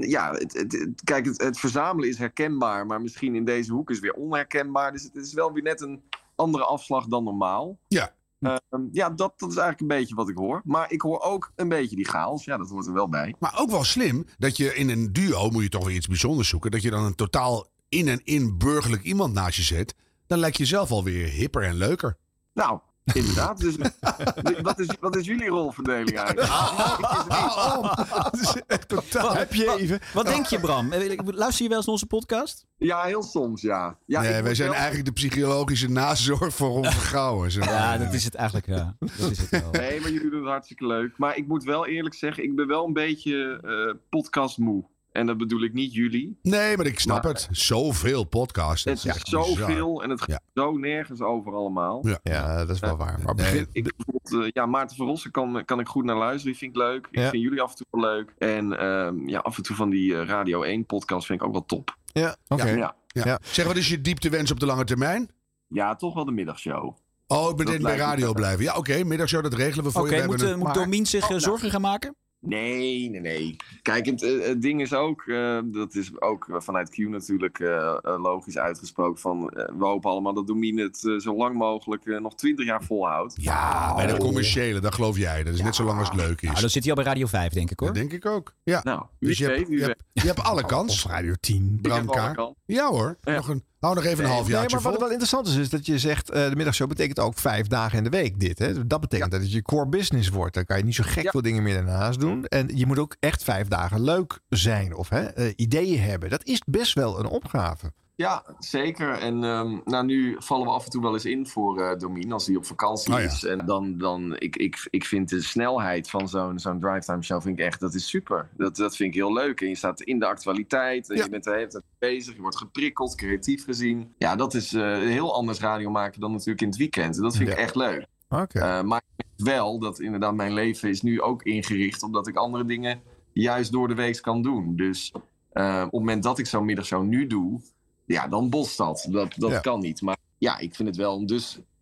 Ja, het, het, het- kijk, het, het verzamelen is herkenbaar, maar misschien in deze hoek is weer onherkenbaar. Dus het is wel weer net een andere afslag dan normaal. Ja. Ehm, ja, dat, dat is eigenlijk een beetje wat ik hoor. Maar ik hoor ook een beetje die chaos. Ja, dat hoort er wel bij. Maar ook wel slim dat je in een duo moet je toch weer iets bijzonders zoeken. Dat je dan een totaal in en in burgerlijk iemand naast je zet. Dan lijkt je zelf alweer hipper en leuker. Nou, inderdaad. Dus, wat, is, wat is jullie rolverdeling eigenlijk? Dat is echt totaal. Heb je even... Wat denk je, Bram? Eh, Luister je wel eens naar onze podcast? Ja, heel soms, ja. ja ik nee, wij zijn wel- eigenlijk de psychologische nazorg voor zeg maar. Ja, dat is het eigenlijk. Ja. Dat is het wel. Nee, maar jullie doen het hartstikke leuk. Maar ik moet wel eerlijk zeggen, ik ben wel een beetje eh podcastmoe. En dat bedoel ik niet jullie. Nee, maar ik snap Maar- het. Zoveel podcasts. Het is zoveel en het gaat Ja. zo nergens over allemaal. Ja. Ja, dat is wel waar. Maar Nee. Ik, bijvoorbeeld, eh, ja, Maarten Verrossen kan, kan ik goed naar luisteren. Die vind ik leuk. Ik Ja. vind jullie af en toe wel leuk. En ehm, ja, af en toe van die eh, Radio 1 podcast vind ik ook wel top. Ja, oké. Ja. Ja. Ja. Zeg, wat is je dieptewens op de lange termijn? ja, toch wel de middagshow. Oh, ik ben bij radio blijven. Ja, oké. middagshow, dat regelen we voor Oké, je. We moet, hebben eh, moet Domien zich eh, zorgen gaan maken? Nee, nee, nee. Kijk, het, eh, het ding is ook, eh, dat is ook vanuit Q natuurlijk eh, logisch uitgesproken van, we hopen allemaal dat Domine het zo lang mogelijk nog twintig jaar volhoudt. Ja, bij de commerciële, dat geloof jij. Dat is net zo lang als het leuk is. Nou, dan zit hij al bij Radio 5, denk ik hoor. dat denk ik ook. Ja. Nou, Dus je weet, hebt, je, weet. hebt, je hebt alle Of kans. Radio 10. Ik heb Bram alle K. kans. Ja hoor. Ja. Nog een, hou nog even een Nee, half Nee, jaartje maar wat vol. wel interessant is, is dat je zegt eh, de middagshow betekent ook vijf dagen in de week dit. Hè? Dat betekent dat het je core business wordt. Dan kan je niet zo gek Ja. veel dingen meer daarnaast doen. En je moet ook echt vijf dagen leuk zijn of hè, eh, ideeën hebben. Dat is best wel een opgave. Ja, zeker. En ehm, nou, nu vallen we af en toe wel eens in voor eh Domien als hij op vakantie Oh ja. is. En dan, dan ik, ik, ik vind de snelheid van zo'n zo'n drivetime show vind ik echt, dat is super. Dat, dat vind ik heel leuk. En je staat in de actualiteit. En Ja. je bent de hele tijd bezig. Je wordt geprikkeld, creatief gezien. Ja, dat is eh, heel anders radio maken dan natuurlijk in het weekend. En dat vind ik echt leuk. Oké. Eh, maar ik wel dat inderdaad mijn leven is nu ook ingericht omdat ik andere dingen juist door de week kan doen. Dus op het moment dat ik zo'n middagshow nu doe, ja, dan botst dat. Dat, dat Ja. kan niet. Maar ja, ik vind het wel een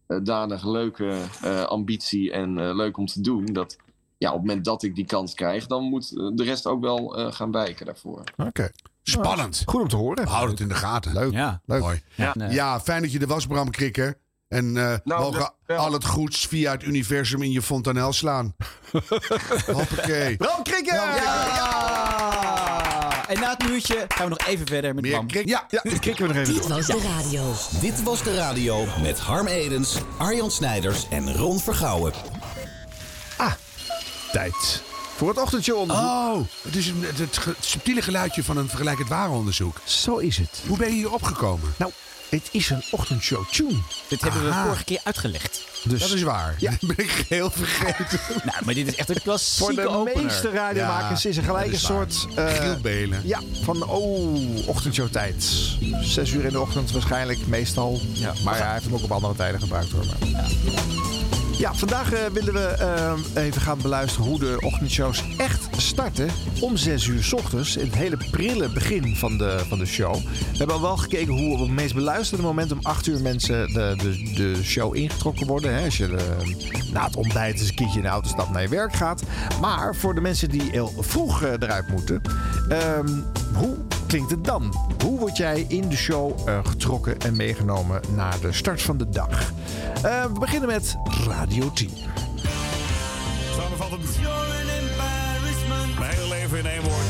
dusdanig leuke eh, ambitie en eh, leuk om te doen. Dat ja, op het moment dat ik die kans krijg, dan moet eh, de rest ook wel eh, gaan wijken daarvoor. Oké. Spannend. Goed om te horen. We houden het in de gaten. Leuk. Ja. Leuk. Mooi. Ja. Nee. Ja, fijn dat je er was, Bram Krikker. En eh Nou, mogen al het goeds via het universum in je fontanel slaan. Hoppakee. Bram Krikker! Ja! En na het nieuwtje gaan we nog even verder met Meer Bram. krik. Ja, Ja, krikken we nog even Dit door. was de radio. Dit was de radio met Harm Edens, Arjan Snijders en Ron Vergouwen. Tijd Voor het ochtendshow-onderzoek. Oh, het is een, het, het ge- subtiele geluidje van een vergelijkend warenonderzoek. Zo is het. Hoe ben je hier opgekomen? Nou, het is een ochtendshow-tune. Dit hebben we Aha. vorige keer uitgelegd. Dus Dat is waar. Ja. Dat ben ik geheel vergeten. Nou, maar dit is echt een klassieke voor de opener. meeste radiomakers Ja, is er gelijk een soort... eh, Belen. Ja, van oh, ochtendshow-tijd. Zes uur in de ochtend waarschijnlijk, meestal. Ja, maar ja, hij heeft hem ook op andere tijden gebruikt hoor. Maar, ja. Ja, vandaag eh, willen we eh, even gaan beluisteren hoe de ochtendshows echt starten. Om 6 uur s ochtends, in het hele prille begin van de, van de show. We hebben al wel gekeken hoe op het meest beluisterde moment om 8 uur mensen de, de, de show ingetrokken worden. Hè, als je eh, na het ontbijt eens een keertje in de auto stapt naar je werk gaat. Maar voor de mensen die heel vroeg eruit moeten, ehm, hoe klinkt het dan? Hoe word jij in de show eh, getrokken en meegenomen naar de start van de dag? Eh, we beginnen met Radio 10. Samenvattend. Mijn hele leven in één woord.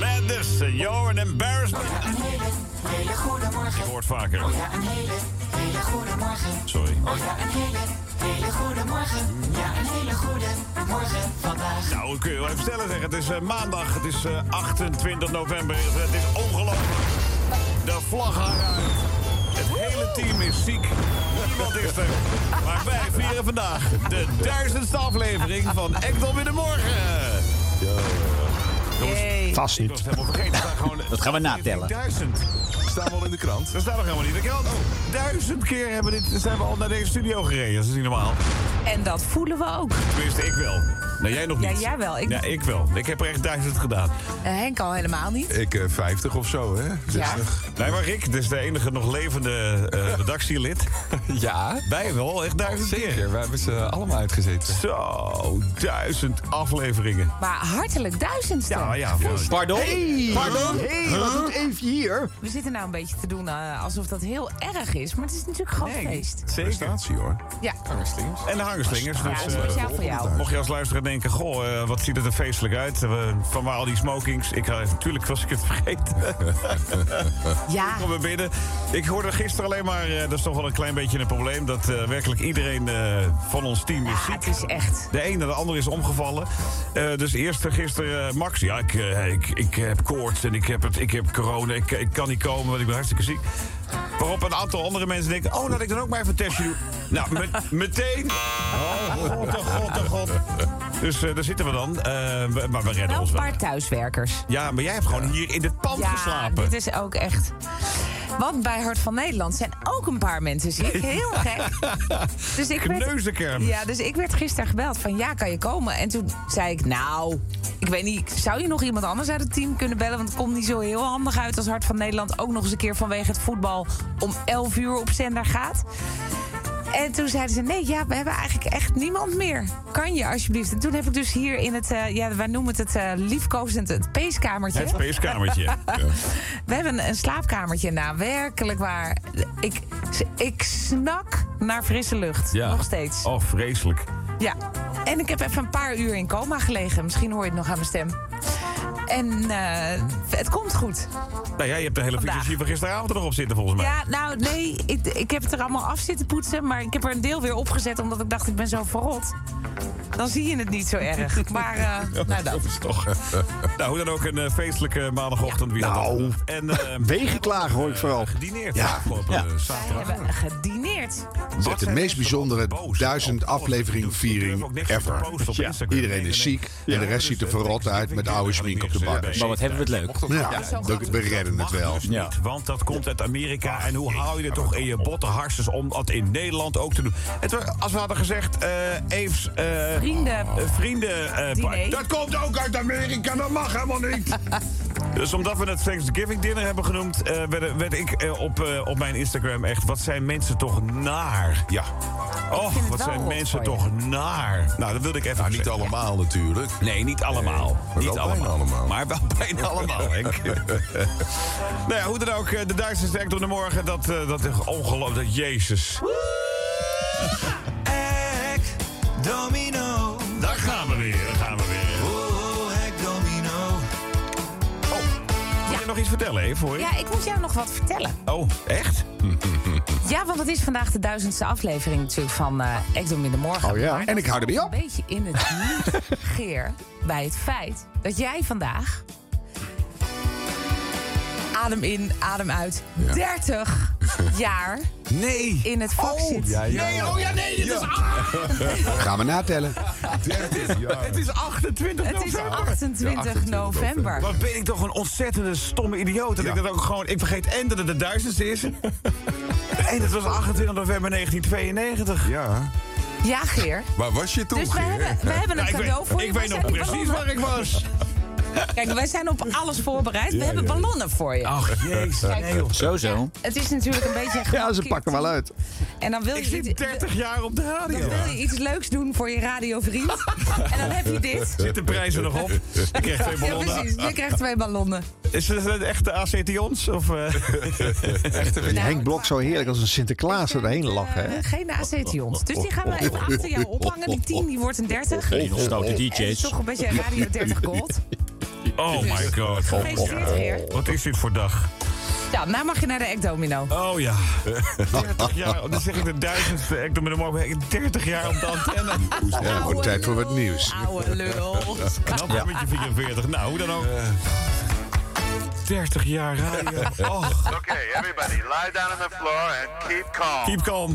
Madness, you're an embarrassment. Een hele, hele goede morgen. Ik hoor het vaker. Oh ja, een hele, hele goede morgen. Sorry. Oh ja, een hele, hele goede morgen. Ja, een hele goede morgen vandaag. Nou, dat kun je wel even stellen zeggen. Het is eh, maandag, het is eh, 28 november. Het is ongelooflijk. De vlag hangt uit. Het hele team is ziek. Niemand is er. Maar wij vieren vandaag de duizendste aflevering van Ekdom in de Morgen. Vast Ik niet. was het helemaal vergeten. Staat gewoon Dat gaan we natellen. Duizend. Staan we al in de krant? Dat staat nog helemaal niet in de krant. Oh, duizend keer hebben dit, zijn we al naar deze studio gereden. Dat is niet normaal. En dat voelen we ook. Tenminste, ik wel. Nee, jij nog Ja, niet. jij wel. Ik- Ja, ik wel. Ik heb er echt duizend gedaan. Eh, Henk al helemaal niet. Ik eh, 50 of zo, hè? Ja. Nee, maar Rick, dit is de enige nog levende eh, redactielid. Ja, Wij wel, echt duizend zeker. keer. We hebben ze allemaal uitgezeten. Zo, duizend afleveringen. Maar hartelijk duizendste. Ja, ja. Pardon? Hey, Pardon? Hey, wat doet even hier? We zitten nou een beetje te doen eh, alsof dat heel erg is. Maar het is natuurlijk gewoon Nee, feest. zeker. Prestatie, hoor. Ja, En de hangerslingers. ja Dus, eh, speciaal voor jou. mocht je als luisteraar denken, goh, eh, wat ziet het er feestelijk uit. Eh, van waar al die smokings. Ik, natuurlijk was ik het vergeten. Ja, Kom we binnen. Ik hoorde gisteren alleen maar, eh, dat is toch wel een klein beetje een probleem... dat werkelijk iedereen van ons team is ja, ziek. het is echt. De een en de ander is omgevallen. Dus eerst gisteren Max. Ja, ik, ik, ik heb koorts en ik heb, het, ik heb corona. Ik, ik kan niet komen, want ik ben hartstikke ziek. Waarop een aantal andere mensen denken... oh, laat ik dan ook maar even een testje doen. Nou, met- meteen. Oh, god, oh, god, oh, god. Dus eh, daar zitten we dan. Eh, we- maar we redden Wel ons een wel. paar thuiswerkers. Ja, maar jij hebt gewoon hier in dit pand Ja, geslapen. dit is ook echt... Want bij Hart van Nederland zijn ook een paar mensen ziek. Heel gek. Dus ik werd, ja, dus ik werd gisteren gebeld van ja, kan je komen? En toen zei ik, nou, ik weet niet, zou je nog iemand anders uit het team kunnen bellen? Want het komt niet zo heel handig uit als Hart van Nederland ook nog eens een keer vanwege het voetbal om 11 uur op zender gaat. En toen zeiden ze, nee, ja, we hebben eigenlijk echt niemand meer. Kan je alsjeblieft? En toen heb ik dus hier in het, eh, ja, wij noemen het het eh, liefkozend, het peeskamertje. Het feestkamertje. We hebben een, een slaapkamertje. Nou, werkelijk waar. Ik, ik snak naar frisse lucht. Ja. Nog steeds. Oh, vreselijk. Ja. En ik heb even een paar uur in coma gelegen. Misschien hoor je het nog aan mijn stem. En eh, het komt goed. Nou ja, je hebt de hele fysiologie van gisteravond er nog op zitten, volgens mij. Ja, nou nee, ik, ik heb het er allemaal af zitten poetsen. Maar ik heb er een deel weer opgezet omdat ik dacht ik ben zo verrot. Dan zie je het niet zo erg. Maar eh, nou dat. is toch. nou, hoe dan ook een eh, feestelijke maandagochtend. Dat Nou? En eh, Wegenklagen hoor ik vooral. gedineerd Ja. afgelopen Ja. eh, We hebben gedineerd. Het is de meest bijzondere duizend aflevering viering ever. Iedereen is ziek en de rest ziet er verrot uit met oude schmink op de bank. Maar wat hebben we het leuk. Ja, dat- we redden het wel. Ja. Want dat komt uit Amerika. En hoe hou je het toch in je botte harsjes om dat in Nederland ook te doen? Het, als we hadden gezegd, eh Eves... eh, Vrienden. eh, vrienden... eh, dat komt ook uit Amerika, dat mag helemaal niet. dus omdat we het Thanksgiving dinner hebben genoemd... eh, werd, werd ik eh, op, eh, op mijn Instagram echt... wat zijn mensen toch naar? Ja, Oh, wat zijn mensen toch naar? Nou, dat wilde ik even Nou, niet zeggen. allemaal natuurlijk. Nee, niet allemaal. maar niet wel bijna allemaal. Maar wel bijna allemaal, Henk. nou ja, hoe dan ook, eh, de Duitse sterk door de morgen, dat, eh, dat is ongelooflijk. Jezus. Domino. Daar gaan we weer, daar gaan we weer. Oh, ek domino. Oh, ja. nog iets vertellen, even voor je? Ja, ik moet jou nog wat vertellen. Oh, echt? Ja, want het is vandaag de duizendste aflevering natuurlijk van eh Ekdom in de Morgen. Oh ja, en ik hou dat ermee valt Een beetje in het niet, Geer, bij het feit dat jij vandaag... Adem in, adem uit. 30 jaar Nee. in het vak zit. Nee, oh ja, nee, dit is, Gaan we natellen. het is 28 Het is november. 28 november. Wat ben ik toch een ontzettende stomme idioot. Dat ik dat ook gewoon... Ik vergeet en dat het de duizendste is. en het was 28 november 1992. Ja. Ja, Geer. Waar was je toen, Dus we hebben, we hebben een Ja, ik cadeau weet, voor je. ik weet nog precies waar ik was. Kijk, wij zijn op alles voorbereid. We hebben ballonnen voor je. Ach, jezus. Nee, joh. Zo, zo. Het is natuurlijk een beetje Ja, ze pakken wel uit. En dan wil Ik je, zit iets- 30 jaar op de dan radio. wil je iets leuks doen voor je radiovriend. en dan heb je dit. Zit de prijzen nog op? Ik krijg twee Ja, ballonnen. precies. Je krijgt twee ballonnen. Is het een echte acetions? Of, eh? Die Henk Blok zo heerlijk als een Sinterklaas erheen lachen. Hè? Eh, geen acetions. Dus die gaan we even achter jou ophangen. Die 10 die wordt een 30. Hele stoute En het is DJ's. toch een beetje Radio 30 Gold. Oh my god. Gefeliciteerd, Geer. Wat is dit voor dag? Ja, nou mag je naar de Ekdomino. Oh ja. 30 jaar. Dan zeg ik de duizendste. Morgen 30 jaar op de antenne. Ja, wordt tijd voor wat nieuws. Oude lul. Knap ja. met je 44. Nou, hoe dan ook. 30 jaar radio. Oh, Okay, everybody, lie down on the floor and keep calm. keep calm.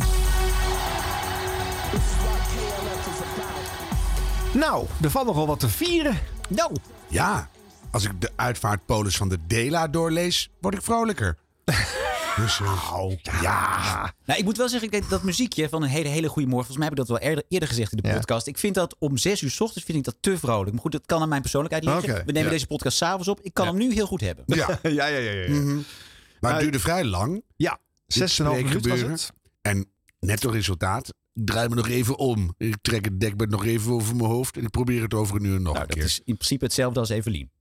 Nou, er valt nogal wat te vieren. Nou. Ja, als ik de uitvaartpolis van de Dela doorlees, word ik vrolijker. dus, eh, ja. Nou, ik moet wel zeggen, ik dat muziekje van een hele, hele goede morgen. Volgens mij heb ik dat wel eerder, eerder gezegd in de Ja. podcast. Ik vind dat om zes uur s ochtends vind ik dat te vrolijk. Maar goed, dat kan aan mijn persoonlijkheid liggen. We nemen ja. deze podcast s'avonds op. Ik kan hem nu heel goed hebben. ja. Ja, ja, ja. ja. Mhm. Maar het duurde vrij lang. Ja, 6,5 minuten was het. En netto resultaat. Draai me nog even om. Ik trek het dekbed nog even over mijn hoofd. En ik probeer het over een uur nog Nou, een dat keer. is in principe hetzelfde als Evelien.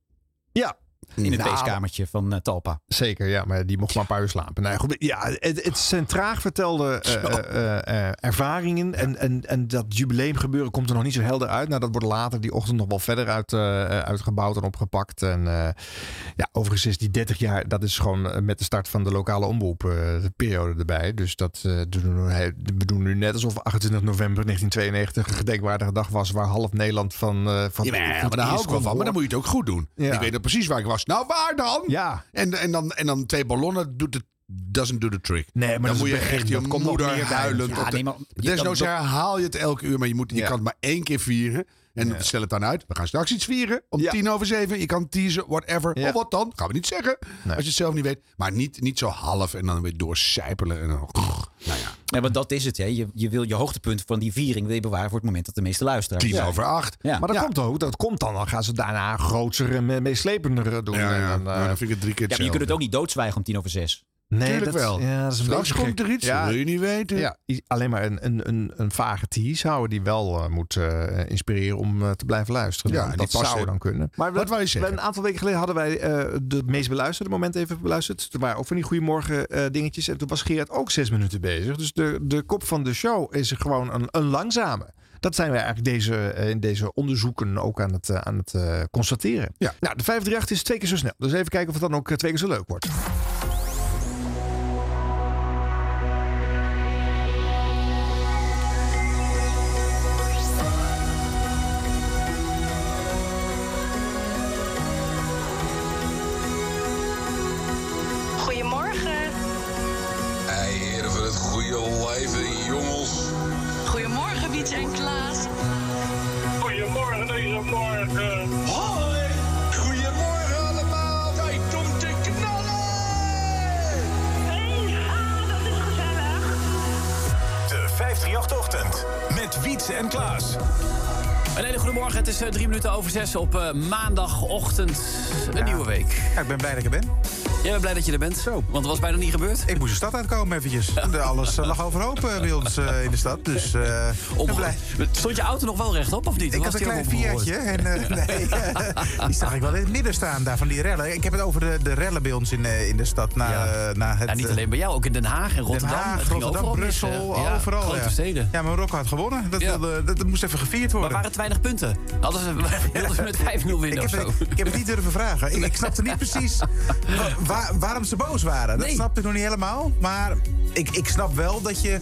Ja, In het Nou, feestkamertje van eh, Talpa. Zeker, ja, maar die mocht maar een paar uur slapen. Nou, goed, ja, het, het zijn traag vertelde eh, eh, ervaringen. En, en, en dat jubileumgebeuren komt er nog niet zo helder uit. Nou, dat wordt later die ochtend nog wel verder uit, uitgebouwd en opgepakt. En ja, overigens is die 30 jaar, dat is gewoon met de start van de lokale omroep de periode erbij. Dus dat doen we, we doen nu net alsof 28 november 1992 een gedenkwaardige dag was waar half Nederland van. van Ja, maar, maar daar hou ik wel van. Maar dan moet je het ook goed doen. Ja. Ik weet nog precies waar ik was. Nou, waar dan? Ja. En, en, dan, en dan twee ballonnen doet het doesn't do the trick. Nee, maar dan dat moet je begin. echt je moeder huilend. Ja, nee, maar je Desnoods herhaal je het elke uur, maar je, moet, je Ja. kan het maar één keer vieren. En Ja. stel het dan uit. We gaan straks iets vieren. Om Ja. tien over zeven. Je kan teasen, whatever. Ja. Of wat dan? Gaan we niet zeggen. Nee. Als je het zelf niet weet. Maar niet, niet zo half en dan weer doorcijpelen. En dan, nou ja, Ja, want dat is het. Hè. Je, je wil je hoogtepunt van die viering wil je bewaren voor het moment dat de meeste luisteraars tien over acht. Ja. Maar dat Ja. komt ook. Dat komt dan. Dan gaan ze daarna groter en me- meeslepender doen. Ja, En dan, eh, dan vind ik het drie keer Ja, maar je kunt het ook niet doodzwijgen om tien over zes. Nee, Tuurlijk dat, wel. Ja, dat is een Straks komt er iets. Ja, Wil je niet weten. ja, alleen maar een, een, een, een vage tease houden die wel eh, moet eh, inspireren om eh, te blijven luisteren. Ja, en dat zou dan kunnen. Maar Wat wou je we- zeggen? Een aantal weken geleden hadden wij de meest beluisterde momenten even beluisterd. Er waren ook van die goeiemorgen dingetjes. En toen was Gerard ook zes minuten bezig. Dus de, de kop van de show is gewoon een, een langzame. Dat zijn wij eigenlijk deze, in deze onderzoeken ook aan het, aan het constateren. Ja. Nou, de 538 is twee keer zo snel. Dus even kijken of het dan ook twee keer zo leuk wordt. Op eh, maandagochtend. Een nieuwe week. Ja, ik ben blij dat ik er ben. Jij bent blij dat je er bent. Want het was bijna niet gebeurd. Ik moest de stad uitkomen eventjes. Alles eh, lag overhoop eh, bij ons eh, in de stad. Dus ik ben blij. Stond je auto nog wel rechtop of niet? Ik had een klein Fiatje. En, nee, die zag ik wel in het midden staan daar van die rellen. Ik heb het over de, de rellen bij ons in, in de stad. Na, na het, Ja, niet alleen bij jou, ook in Den Haag en Rotterdam. Den Haag, Het Rotterdam, Brussel? Ja, overal. grote ja. steden. Ja, maar Marokko had gewonnen. Dat, wilde- dat, dat moest even gevierd Maar worden. waren te weinig punten? Hadden ze, met 5-0 winnen Ik of heb, zo? het, ik heb het niet durven vragen. Ik, ik snapte niet precies wa- waar- waarom ze boos waren. Dat snapte ik nog niet helemaal. Maar ik, ik snap wel dat je...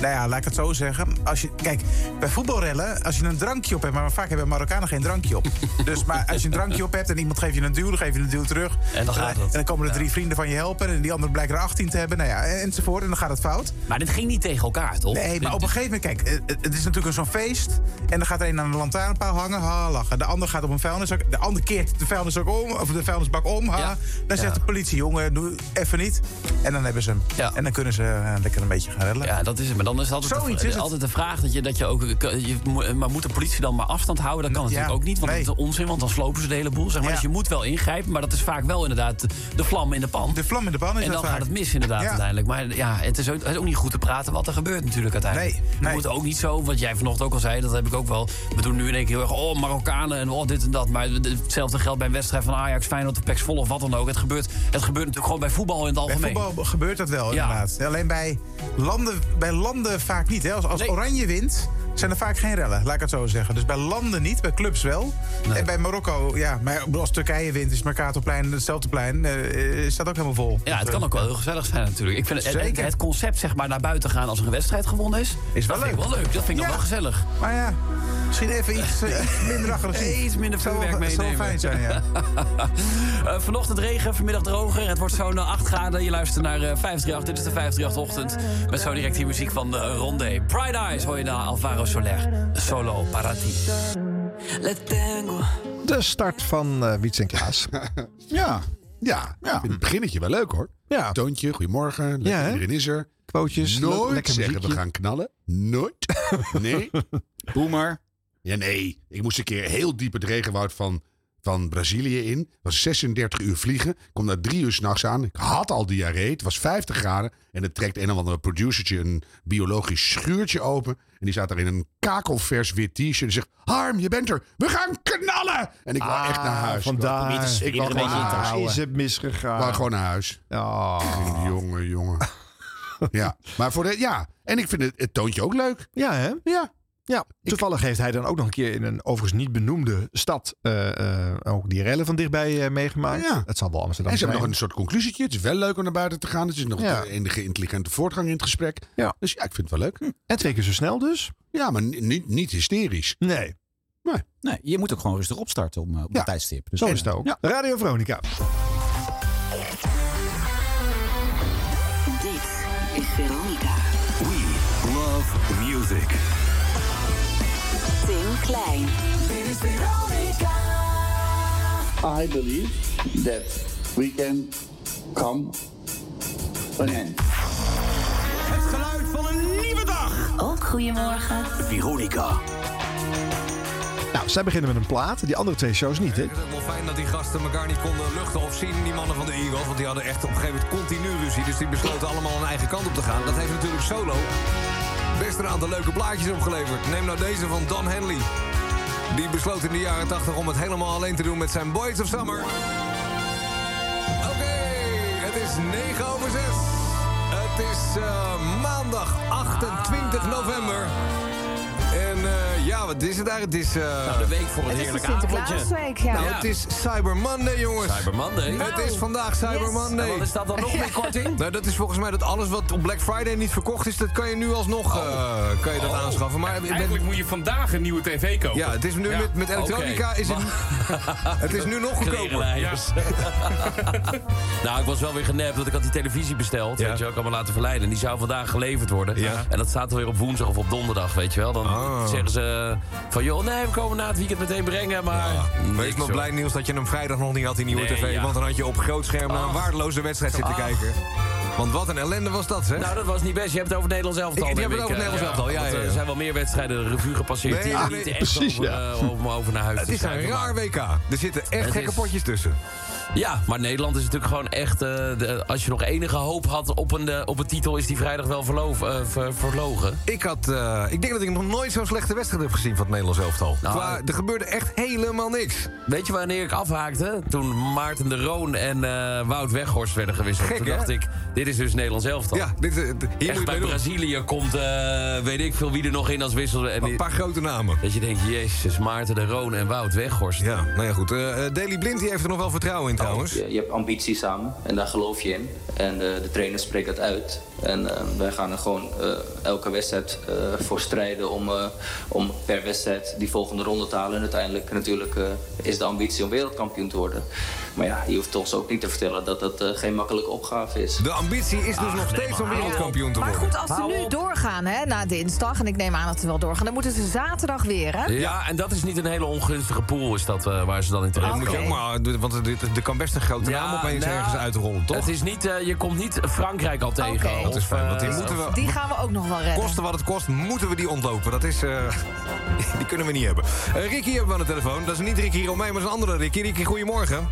Nou ja, laat ik het zo zeggen. Als je, kijk, bij voetbalrellen, als je een drankje op hebt... maar vaak hebben Marokkanen geen drankje op. Dus maar als je een drankje op hebt en iemand geeft je een duw... dan geef je een duw terug. En dan gaat het. En dan komen er drie vrienden van je helpen... en die anderen blijken er 18 te hebben. Nou ja, en- enzovoort. En dan gaat het fout. Maar dit ging niet tegen elkaar, toch? Nee, maar op een gegeven moment, kijk, eh, het is natuurlijk zo'n feest. En dan gaat er een aan de lantaarnpaal hangen, ha, lachen. De ander gaat op een vuilniszak. De ander keert de vuilniszak om, of de vuilnisbak om, ha. Dan zegt de politie, jongen, doe even niet. En dan hebben ze hem. En dan kunnen ze eh, lekker een beetje gaan. Ja, dat is het. Maar dan is het altijd, Zoiets de, is het. altijd de vraag dat je, dat je ook... Je, maar moet de politie dan maar afstand houden? Dat kan Ja, natuurlijk ook niet, want nee. dat is onzin. Want dan slopen ze de hele boel. Zeg maar. Ja. Dus je moet wel ingrijpen. Maar dat is vaak wel inderdaad de vlam in de pan. De vlam in de pan is En dat dan vaak. gaat het mis inderdaad Ja. uiteindelijk. Maar ja, het is, ook, het is ook niet goed te praten wat er gebeurt natuurlijk uiteindelijk. We moeten ook niet zo, wat jij vanochtend ook al zei, dat heb ik ook wel. We doen nu in één keer heel erg, oh Marokkanen en oh dit en dat. Maar hetzelfde geldt bij een wedstrijd van Ajax, Feyenoord, of PEC Vol of wat dan ook. Het gebeurt, het gebeurt natuurlijk gewoon bij voetbal in het Bij algemeen. voetbal gebeurt dat wel, inderdaad. Alleen bij landen, bij landen vaak niet. Hè. Als, als Oranje wint, zijn er vaak geen rellen, laat ik het zo zeggen. Dus bij landen niet, bij clubs wel. En bij Marokko, ja, maar als Turkije wint, is Mercatorplein hetzelfde plein. eh, is dat ook helemaal vol. Ja, het kan eh, ook wel heel gezellig zijn natuurlijk. Ik vind het, het, Zeker. het concept zeg maar naar buiten gaan als er een wedstrijd gewonnen is, Is wel dat vind ik leuk. wel leuk. Dat vind ik nog wel gezellig. Maar ja, misschien even iets, eh, minder agressief. Iets minder Zou vuurwerk zou meenemen. fijn zijn, ja. Eh, vanochtend regen, vanmiddag droger. Het wordt zo'n 8 graden. Je luistert naar eh, 538. Dit is de 538-ochtend. Met zo direct die muziek van de Rondé. Bright Eyes hoor je naar Alvaro Soler. Solo Parati. De start van eh Wiets en Klaas. Ja. Ja, ik vind het beginnetje wel leuk hoor. Ja. Toontje, goedemorgen. Lekker, Ja, iedereen is er. Nooit lekker zeggen we gaan knallen. Nooit. Nee. Boomer. Ja, nee. Ik moest een keer heel diep het regenwoud van, van Brazilië in. Was 36 uur vliegen. Kom daar drie uur s'nachts aan. Ik had al diarree. Het was 50 graden. En het trekt een of andere producertje een biologisch schuurtje open. En die staat daar in een kakelvers wit t-shirt. En zegt, Harm, je bent er. We gaan knallen. En ik wou echt naar huis. Ah, vandaar. Ik wou- gewoon naar huis. is het misgegaan. Ik wou gewoon naar huis. Oh. Jongen, jongen. ja, maar voor de, ja. En ik vind het, het toontje ook leuk. Ja, hè? Ja. Ja, toevallig heeft hij dan ook nog een keer in een overigens niet benoemde stad eh, eh, ook die rellen van dichtbij eh, meegemaakt. Ja. Het zal wel Amsterdam En ze hebben nog een soort conclusietje. Het is wel leuk om naar buiten te gaan. Het is nog Ja. een enige intelligente voortgang in het gesprek. Ja. Dus ja, ik vind het wel leuk. En twee keer zo snel dus. Ja, maar ni- niet, niet hysterisch. Nee. Nee. Nee, je moet ook gewoon rustig opstarten om, op Ja. het tijdstip. Dus Zo ja. is het ook. Ja. Radio Veronica. Dit is Klein. Dit is Veronica. I believe that we can come an end. Het geluid van een nieuwe dag. Ook goedemorgen. Veronica. Nou, zij beginnen met een plaat. Die andere twee shows niet, hè? Ik vind het wel fijn dat die gasten elkaar niet konden luchten of zien, die mannen van de Eagles. Want die hadden echt op een gegeven moment continu ruzie. Dus die besloten allemaal een eigen kant op te gaan. Dat heeft natuurlijk solo best een aantal leuke plaatjes opgeleverd. Neem nou deze van Don Henley. Die besloot in de jaren 80 om het helemaal alleen te doen met zijn Boys of Summer. Oké, het is 9 over 6. Het is eh, maandag 28 november. En eh, ja, wat is het daar? Het is... eh, de week voor het, Het de heerlijke avondje. Sinterklaasweek, ja. nou, het is Cyber Monday, jongens. Cyber Monday. Het is vandaag Cyber Yes. Monday. En wat is dat dan nog meer korting? Nou, dat is volgens mij dat alles wat op Black Friday niet verkocht is, dat kan je nu alsnog eh, kan je dat aanschaffen. Maar Eigenlijk moet je vandaag een nieuwe tv kopen. ja, het is nu Ja. met, met elektronica is het, het is nu nog goedkoper. Klerenleiders. nou, ik was wel weer genept, want ik had die televisie besteld. Ja. Weet je had me laten verleiden. En die zou vandaag geleverd worden. Ja. En dat staat er weer op woensdag of op donderdag, weet je wel. Dan Oh. zeggen ze van, joh, nee, we komen na het weekend meteen brengen. Maar Wees niks, maar blij nieuws dat je hem vrijdag nog niet had, die nieuwe Nee, tv. ja. Want dan had je op groot scherm naar een Ach. waardeloze wedstrijd zitten Ach. kijken. Want wat een ellende was dat, zeg. Nou, dat was niet best. Je hebt het over het Nederlands elftal. Ik- heb het over eh, ja, want, ja, eh, ja. Er zijn wel meer wedstrijden de revue gepasseerd. Nee, die nee, niet echt precies, over, eh, over naar huis het te is een raar WK. Er zitten echt gekke potjes tussen. Ja, maar Nederland is natuurlijk gewoon echt... eh, de- als je nog enige hoop had op een, eh, op een titel... is die vrijdag wel verloof, eh, ver- verlogen. Ik, had, eh, ik denk dat ik nog nooit zo'n slechte wedstrijd heb gezien van het Nederlands elftal. Nou, Qua- er gebeurde echt helemaal niks. Weet je wanneer ik afhaakte? Toen Maarten de Roon en eh, Wout Weghorst werden gewisseld. Gek, Toen hè? dacht ik, dit is dus Nederlands elftal. Ja, dit, eh, hier Echt bij doen. Brazilië komt, eh, weet ik veel wie er nog in als wissel. En Een paar grote namen. Dat je denkt, jezus, Maarten de Roon en Wout Weghorst. Ja, nou ja, goed. Eh eh, Daley Blind die heeft er nog wel vertrouwen in Je, je hebt ambitie samen en daar geloof je in. En eh, de trainer spreekt dat uit. En eh, wij gaan er gewoon eh, elke wedstrijd eh, voor strijden om, eh, om per wedstrijd die volgende ronde te halen. En uiteindelijk natuurlijk eh, is de ambitie om wereldkampioen te worden. Maar ja, je hoeft ons ook niet te vertellen dat dat eh, geen makkelijke opgave is. De ambitie is dus nog steeds om wereldkampioen te Maar worden. goed, als ze nu doorgaan hè, na dinsdag... en ik neem aan dat ze wel doorgaan... dan moeten ze zaterdag weer, hè? Ja, en dat is niet een hele ongunstige pool is dat, eh, waar ze dan in terecht moet je ook maar, want er, kan best een grote naam opeens nou, ergens uitrollen, toch? Het is niet, eh, je komt niet Frankrijk al tegen. Dat is fijn, want die eh, moeten we... Die gaan we ook nog wel redden. Kosten wat het kost, moeten we die ontlopen. Dat is... eh, die kunnen we niet hebben. Eh, Ricky hebben we aan de telefoon. Dat is niet Ricky Romein, maar dat is een andere Ricky. Ricky, goedemorgen.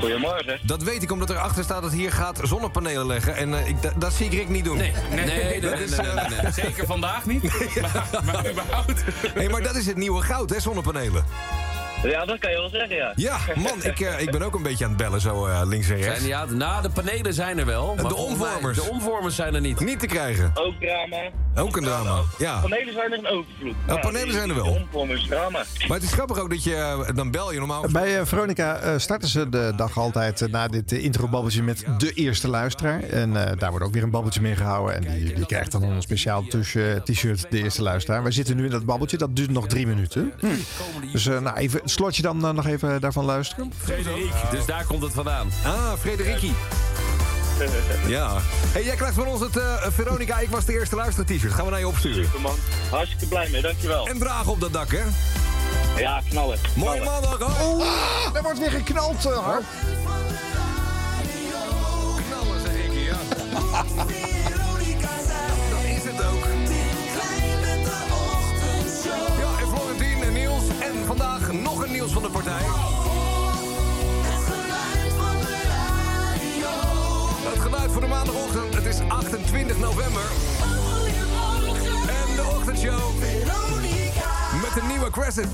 Goedemorgen. Dat weet ik omdat erachter staat dat hier gaat zonnepanelen leggen. En eh, ik, dat, zie ik Rick niet doen. Nee, nee, Nee, nee, nee, dat is, nee, nee, nee. Zeker vandaag niet. Maar, maar überhaupt. Hey, maar dat is het nieuwe goud, hè, zonnepanelen. Ja, dat kan je wel zeggen, ja. Ja, man, ik, eh, ik ben ook een beetje aan het bellen, zo eh, links en rechts. Zijn, ja, nou, de panelen zijn er wel. maar de mij- omvormers. De omvormers zijn er niet. Niet te krijgen. Ook drama. Ook een drama, ja. Panelen zijn er een overvloed. Ja, panelen zijn er wel. Omvormers, drama. Maar het is grappig ook dat je, eh, dan bel je normaal... Bij eh, Veronica eh, starten ze de dag altijd na dit uh, intro-babbeltje met de eerste luisteraar. En eh, daar wordt ook weer een babbeltje mee gehouden. En die, die krijgt dan een speciaal tussen t-shirt, de eerste luisteraar. Wij zitten nu in dat babbeltje, dat duurt nog drie minuten. Dus eh, nou, even, slotje dan eh, nog even daarvan luisteren. Frederik, dus daar komt het vandaan. Ah, Frederiki. Ja. Hey, jij krijgt van ons het eh, Veronica, ik was de eerste luisteraar t-shirt. Gaan we naar je opsturen. Superman. Hartstikke blij mee, dankjewel. En dragen op dat dak, hè? Ja, knallen. Mooie maandag, hoor. Oh, er wordt weer geknald, uh, Harp. Knallen, zeg ik, ja. nog een Niels van de partij. Het geluid voor de maandagochtend. Het is 28 november. En de ochtendshow. Met een nieuwe Crescent.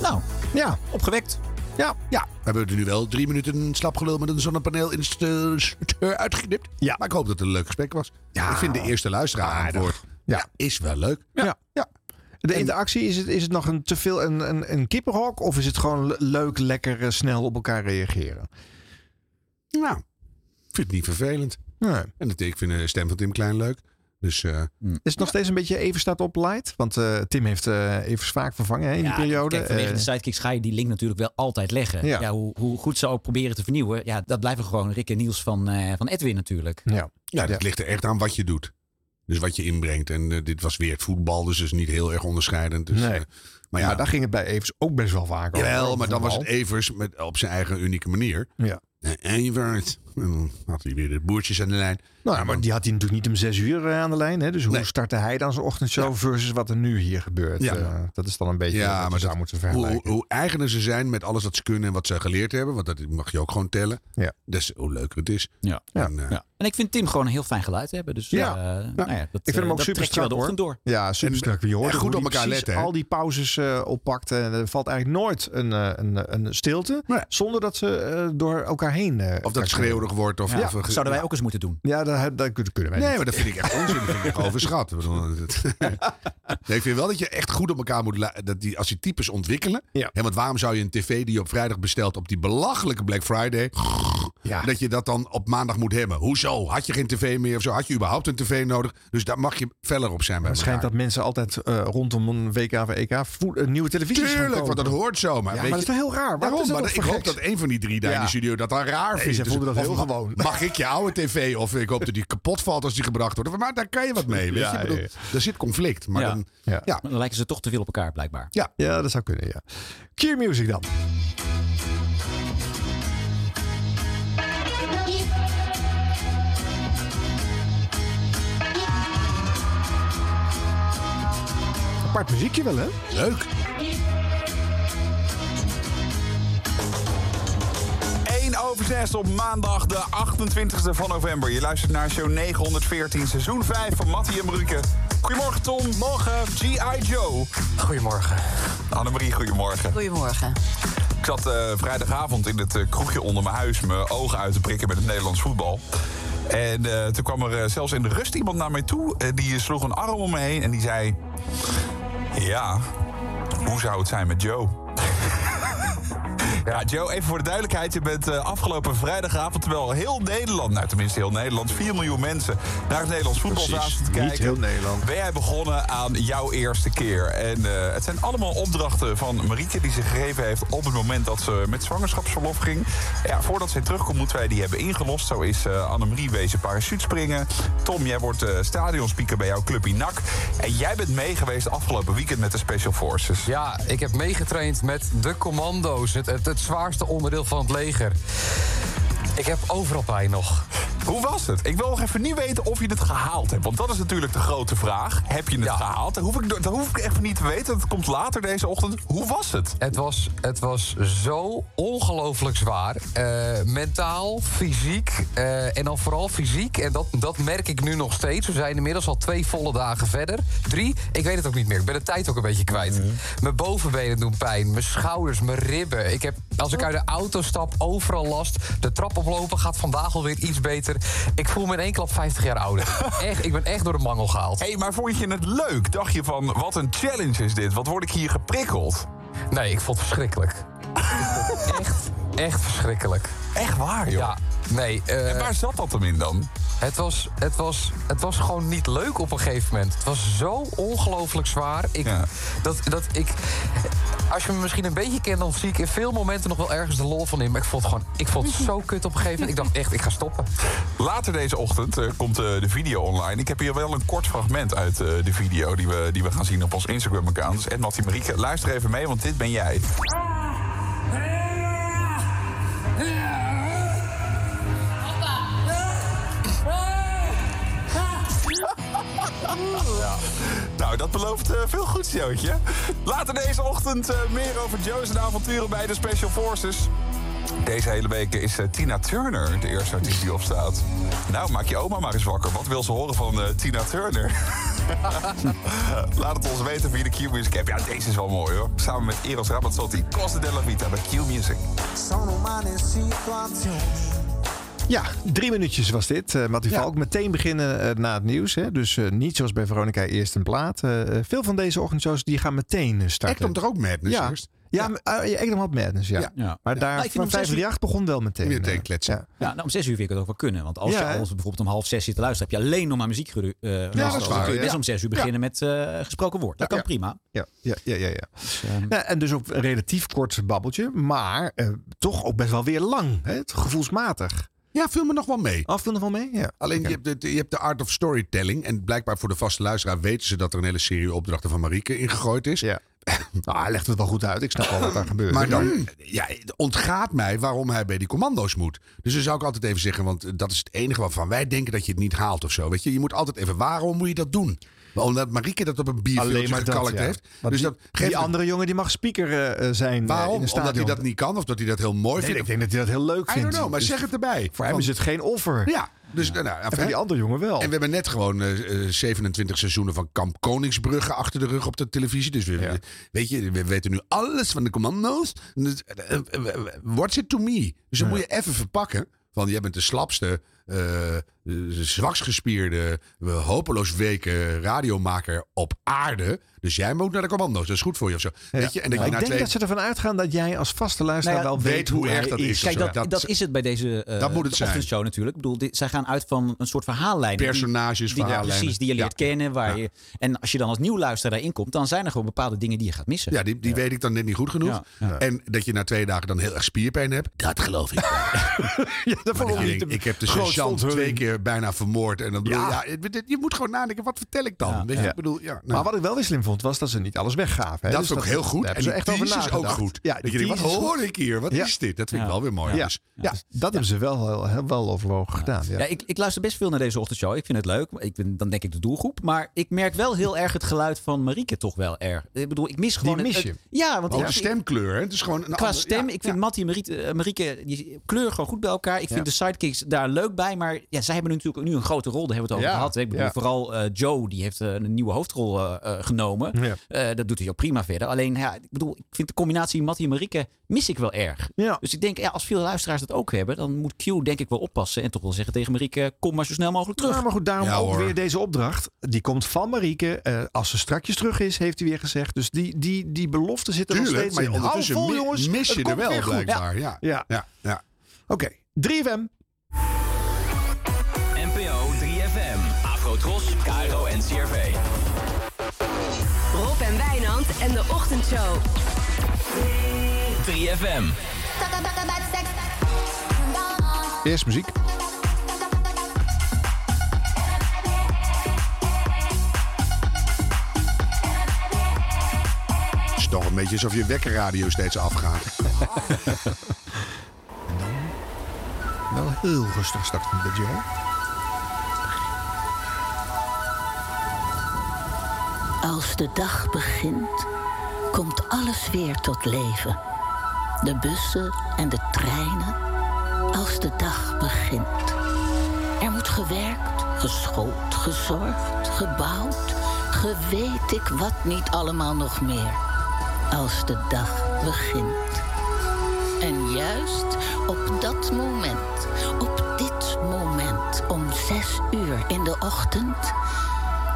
Nou, ja. Opgewekt. Ja. Ja, we hebben er nu wel drie minuten slapgelul met een zonnepaneel in het uh, uitgeknipt. Ja. Maar ik hoop dat het een leuk gesprek was. Ja. Ik vind de eerste luisteraar antwoord Ja. ja. is wel leuk. Ja. ja. De interactie, is het, is het nog een te veel een, een, een kippenhok? Of is het gewoon le- leuk, lekker, eh, snel op elkaar reageren? Nou, ik vind het niet vervelend. Nee. En het, ik vind de stem van Tim Klein leuk. Dus eh, Is het nog steeds een beetje even staat op light? Want eh, Tim heeft eh even vaak vervangen hè, in die periode. Kijk, vanwege Eh, de sidekicks ga je die link natuurlijk wel altijd leggen. Ja. Ja. hoe, hoe goed ze ook proberen te vernieuwen. Ja, dat blijven gewoon Rick en Niels van, eh, van Edwin natuurlijk. ja. ja, dat ligt er echt aan wat je doet. Dus wat je inbrengt. En eh, dit was weer het voetbal, dus is niet heel erg onderscheidend. Dus, Nee. eh, maar ja, daar ging het bij Evers ook best wel vaak over. Jawel, maar dan was het. Evers met, op zijn eigen unieke manier. Ja. En Evers. En dan had hij weer de boertjes aan de lijn. Nou, ja, maar die had hij natuurlijk niet om zes uur eh, aan de lijn. Hè? Dus hoe Nee. startte hij dan zijn ochtendshow versus wat er nu hier gebeurt? Ja. Eh, dat is dan een beetje Ja, wat je maar zou moeten hoe, vergelijken. hoe eigener ze zijn met alles wat ze kunnen en wat ze geleerd hebben. Want dat mag je ook gewoon tellen. Ja. Dus hoe leuker het is. Ja. En, eh, Ja. En ik vind Tim gewoon een heel fijn geluid hebben. Dus Ja. eh, Ja. Nou ja, dat, ik vind hem ook dat super wel strak de hoor. ochtend door. Ja, super strak. Je hoort en goed hoe op elkaar letten, hè? Al die pauzes eh, oppakt. En er valt eigenlijk nooit een, eh, een, een stilte. Zonder dat ze eh, door elkaar heen. eh, Of dat elkaar wordt. Of, of, zouden wij ook eens moeten doen. Ja, dat, dat kunnen wij Nee, niet. maar dat vind ik echt onzin. Dat vind ik echt overschat. Ik nee, vind wel dat je echt goed op elkaar moet... Dat die, als die types ontwikkelen... Ja. Hè, want waarom zou je een tv die je op vrijdag bestelt... op die belachelijke Black Friday... Ja. dat je dat dan op maandag moet hebben? Hoezo? Had je geen tv meer of zo? Had je überhaupt een tv nodig? Dus daar mag je feller op zijn bij Het schijnt dat mensen altijd eh, rondom een WK of EK een nieuwe televisie Tuurlijk, want dat hoort zo. Maar, Ja, weet maar je, dat is toch heel raar? Is dat maar ik hoop dat een van die drie daar in de studio dat dan raar Nee, vindt. ze Dus dat of gewoon. Mag ik je oude tv? Of ik hoop dat die kapot valt als die gebracht wordt. Maar daar kan je wat mee. Weet Ja, je? Bedoel, ja. Er zit conflict. Maar Ja. dan, Ja. Dan lijken ze toch te veel op elkaar, blijkbaar. Ja. Ja, dat zou kunnen, ja. Q-music dan. Apart muziekje wel, hè? Leuk. 10 over 6 op maandag de 28e van november. Je luistert naar show 914, seizoen 5 van Mattie en Bruke. Goedemorgen Tom. Morgen G.I. Joe. Goedemorgen. Annemarie, goedemorgen. Goedemorgen. Ik zat eh, vrijdagavond in het eh, kroegje onder mijn huis... mijn ogen uit te prikken met het Nederlands voetbal. En eh, toen kwam er zelfs in de rust iemand naar mij toe. die sloeg een arm om me heen en die zei... Ja, hoe zou het zijn met Joe? Ja, Joe, even voor de duidelijkheid. Je bent eh, afgelopen vrijdagavond, terwijl heel Nederland... nou, tenminste heel Nederland, 4 miljoen mensen... naar het Nederlands voetbal zaten te niet kijken. heel Nederland. Ben jij begonnen aan jouw eerste keer. En eh, het zijn allemaal opdrachten van Marieke... die ze gegeven heeft op het moment dat ze met zwangerschapsverlof ging. Ja, voordat zij terugkomt, moeten wij die hebben ingelost. Zo is eh Annemarie wezen parachutespringen. Tom, jij wordt eh stadionspeaker bij jouw club INAC. En jij bent mee geweest afgelopen weekend met de Special Forces. Ja, ik heb meegetraind met de commando's. Het, het, het zwaarste onderdeel van het leger. Ik heb overal pijn nog. Hoe was het? Ik wil nog even niet weten of je het gehaald hebt. Want dat is natuurlijk de grote vraag. Heb je het gehaald? Dat hoef, ik, dat hoef ik echt niet te weten. Dat komt later deze ochtend. Hoe was het? Het was, het was zo ongelooflijk zwaar. Eh, mentaal, fysiek eh, en dan vooral fysiek. En dat, dat merk ik nu nog steeds. We zijn inmiddels al twee volle dagen verder. Drie, ik weet het ook niet meer. Ik ben de tijd ook een beetje kwijt. Mijn bovenbenen doen pijn. Mijn schouders, mijn ribben. Ik heb, als ik uit de auto stap, overal last. De trap oplopen gaat vandaag alweer iets beter. Ik voel me in één klap 50 jaar ouder. echt, ik ben echt door de mangel gehaald. Hey, maar vond je het leuk? Dacht je van, wat een challenge is dit? Wat word ik hier geprikkeld? Nee, ik vond het verschrikkelijk. echt, echt verschrikkelijk. Echt waar, joh? Ja, nee. eh, En waar zat dat hem in dan? Het was, het, was, het was gewoon niet leuk op een gegeven moment. Het was zo ongelooflijk zwaar. Ik, dat, dat ik, als je me misschien een beetje kent, dan zie ik in veel momenten nog wel ergens de lol van in. Maar ik vond het gewoon ik vond het zo kut op een gegeven moment. Ik dacht echt, ik ga stoppen. Later deze ochtend eh, komt eh, de video online. Ik heb hier wel een kort fragment uit eh, de video die we, die we gaan zien op ons Instagram-account. Dus Mattie Marieke, luister even mee, want dit ben jij. Ja. Nou, dat belooft eh, veel goeds, Jootje. Later deze ochtend eh, meer over Joe's en avonturen bij de Special Forces. Deze hele week is eh, Tina Turner de eerste artiest die opstaat. Nou, maak je oma maar eens wakker. Wat wil ze horen van Tina Turner? Laat het ons weten via de Q-Music app. Ja, deze is wel mooi hoor. Samen met Eros Ramazzotti, Costa della Vita bij Q-Music. Sono situazioni. Ja, drie minuutjes was dit. Uh, Mattie Valk, meteen beginnen eh, na het nieuws. Hè? Dus eh, niet zoals bij Veronica eerst een plaat. Eh, veel van deze ochtendshows die gaan meteen starten. Ekdom toch ook Madness ja. eerst? Ja, ja. Uh, Ekdom had Madness, ja. Ja. Maar daar Nou, ik van zes 538 begon wel meteen. Meteen kletsen. Ja. Ja, nou, om zes uur vind ik het ook wel kunnen. Want als Ja, je bijvoorbeeld om half zes zit te luisteren, heb je alleen nog maar muziek uh, ja, dat is waar, Dan kun je ja. best om zes uur beginnen met gesproken woord. Dat kan prima. Ja, ja, ja, ja. ja. Ja, en dus ook een relatief kort babbeltje, maar eh, toch ook best wel weer lang. Hè? Gevoelsmatig. Ja, viel me nog wel mee. Oh, viel nog wel mee? Ja. Alleen je, hebt de, je hebt de art of storytelling. En blijkbaar voor de vaste luisteraar weten ze dat er een hele serie opdrachten van Marieke ingegooid is. Ja. Nou, hij legt het wel goed uit. Ik snap wel wat daar gebeurt. Maar dan ja, het ontgaat mij waarom hij bij die commando's moet. Dus dan zou ik altijd even zeggen, want dat is het enige waarvan wij denken dat je het niet haalt of zo. Weet je, je moet altijd even, waarom moet je dat doen? Omdat Marieke dat op een bierveeltje gekalkt heeft. Dus dus die, dat die geeft andere jongen die mag speaker uh, zijn uh, Waarom? in. Omdat hij dat niet kan of dat hij dat heel mooi nee, vindt? Ik denk dat hij dat heel leuk I vindt. don't know, maar Dus zeg het erbij. Voor hem is het geen offer. Ja, dus nou, en voor die andere jongen wel. En we hebben net gewoon uh, 27 seizoenen van Kamp Koningsbrugge achter de rug op de televisie. Dus we, ja. weet je, we weten nu alles van de commando's. What's it to me? Dus dan moet je even verpakken. Van jij bent de slapste, uh, zwaksgespierde, hopeloos weken radiomaker op aarde. Dus jij moet naar de commando's. Dat is goed voor je of zo. Ja. Weet je? En dat ja, je ik denk twee... dat ze ervan uitgaan dat jij als vaste luisteraar nou ja, wel weet hoe erg dat is. Kijk, dat, dat, dat, is het bij deze uh, dat moet het zijn. show natuurlijk. Ik bedoel, dit, zij gaan uit van een soort verhaallijn. Personages, die, verhaallijnen. Die, precies, die je leert ja. kennen. Waar ja. je, en als je dan als nieuw luisteraar daarin komt, dan zijn er gewoon bepaalde dingen die je gaat missen. Ja, die, die weet ik dan net niet goed genoeg. En dat je na twee dagen dan heel erg spierpijn hebt, dat geloof ik. ja, dat maar ik, denk, ik heb de sergeant twee keer bijna vermoord. En dan bedoel, ja. ja je moet gewoon nadenken, wat vertel ik dan? Weet je, ik bedoel, ja, nou. Maar wat ik wel weer slim vond was dat ze niet alles weggaven. Hè? Dat Dus is ook heel goed. En ze die echt over is ook goed. Ja, dat die je denkt, wat hoor goed. ik hier? Wat Ja. is dit? Dat vind ik Ja. wel weer mooi. Ja, Dus, ja. dat hebben ze wel, heel- heel wel overwogen gedaan. Ja. Ja, ik, ik luister best veel naar deze ochtendshow. Ik vind het leuk. Ik ben, dan denk ik de doelgroep. Maar ik merk wel heel erg het geluid van Marieke toch wel erg. Ik bedoel, ik mis gewoon... mis het- je? ja, want ook de stemkleur. Hè? Het is gewoon een Qua stem, ja, ik vind ja. Mattie en Marieke, eh, Marieke, die kleuren gewoon goed bij elkaar. Ik vind Ja. de sidekicks daar leuk bij. Maar ja, zij hebben natuurlijk nu een grote rol. Daar hebben we het over Ja, gehad. hè. Ik bedoel, ja. vooral eh, Joe, die heeft eh, een nieuwe hoofdrol eh, genomen. Ja. Eh, dat doet hij ook prima verder. Alleen, ja, ik bedoel, ik vind de combinatie Mattie en Marieke mis ik wel erg. Ja. Dus ik denk, ja, als veel luisteraars dat ook hebben, dan moet Q denk ik wel oppassen. En toch wel zeggen tegen Marieke, kom maar zo snel mogelijk terug. Ja, maar goed, daarom Ja, ook weer deze opdracht. Die komt van Marieke. Eh, als ze strakjes terug is, heeft hij weer gezegd. Dus die, die, die belofte zit er nog steeds maar in. Hou vol, jongens. mis je er wel blijkbaar. Ja. Ja. Ja. Ja. Oké, 3FM. En CRV. Rob en Wijnand en de Ochtendshow. 3FM. Eerst muziek. Het is toch een beetje alsof je wekkerradio steeds afgaat. Wel heel rustig een beetje hoor. Als de dag begint, komt alles weer tot leven. De bussen en de treinen. Als de dag begint. Er moet gewerkt, geschoold, gezorgd, gebouwd. Geweet ik wat niet allemaal nog meer. Als de dag begint. En juist op dat moment, op dit moment om zes uur in de ochtend,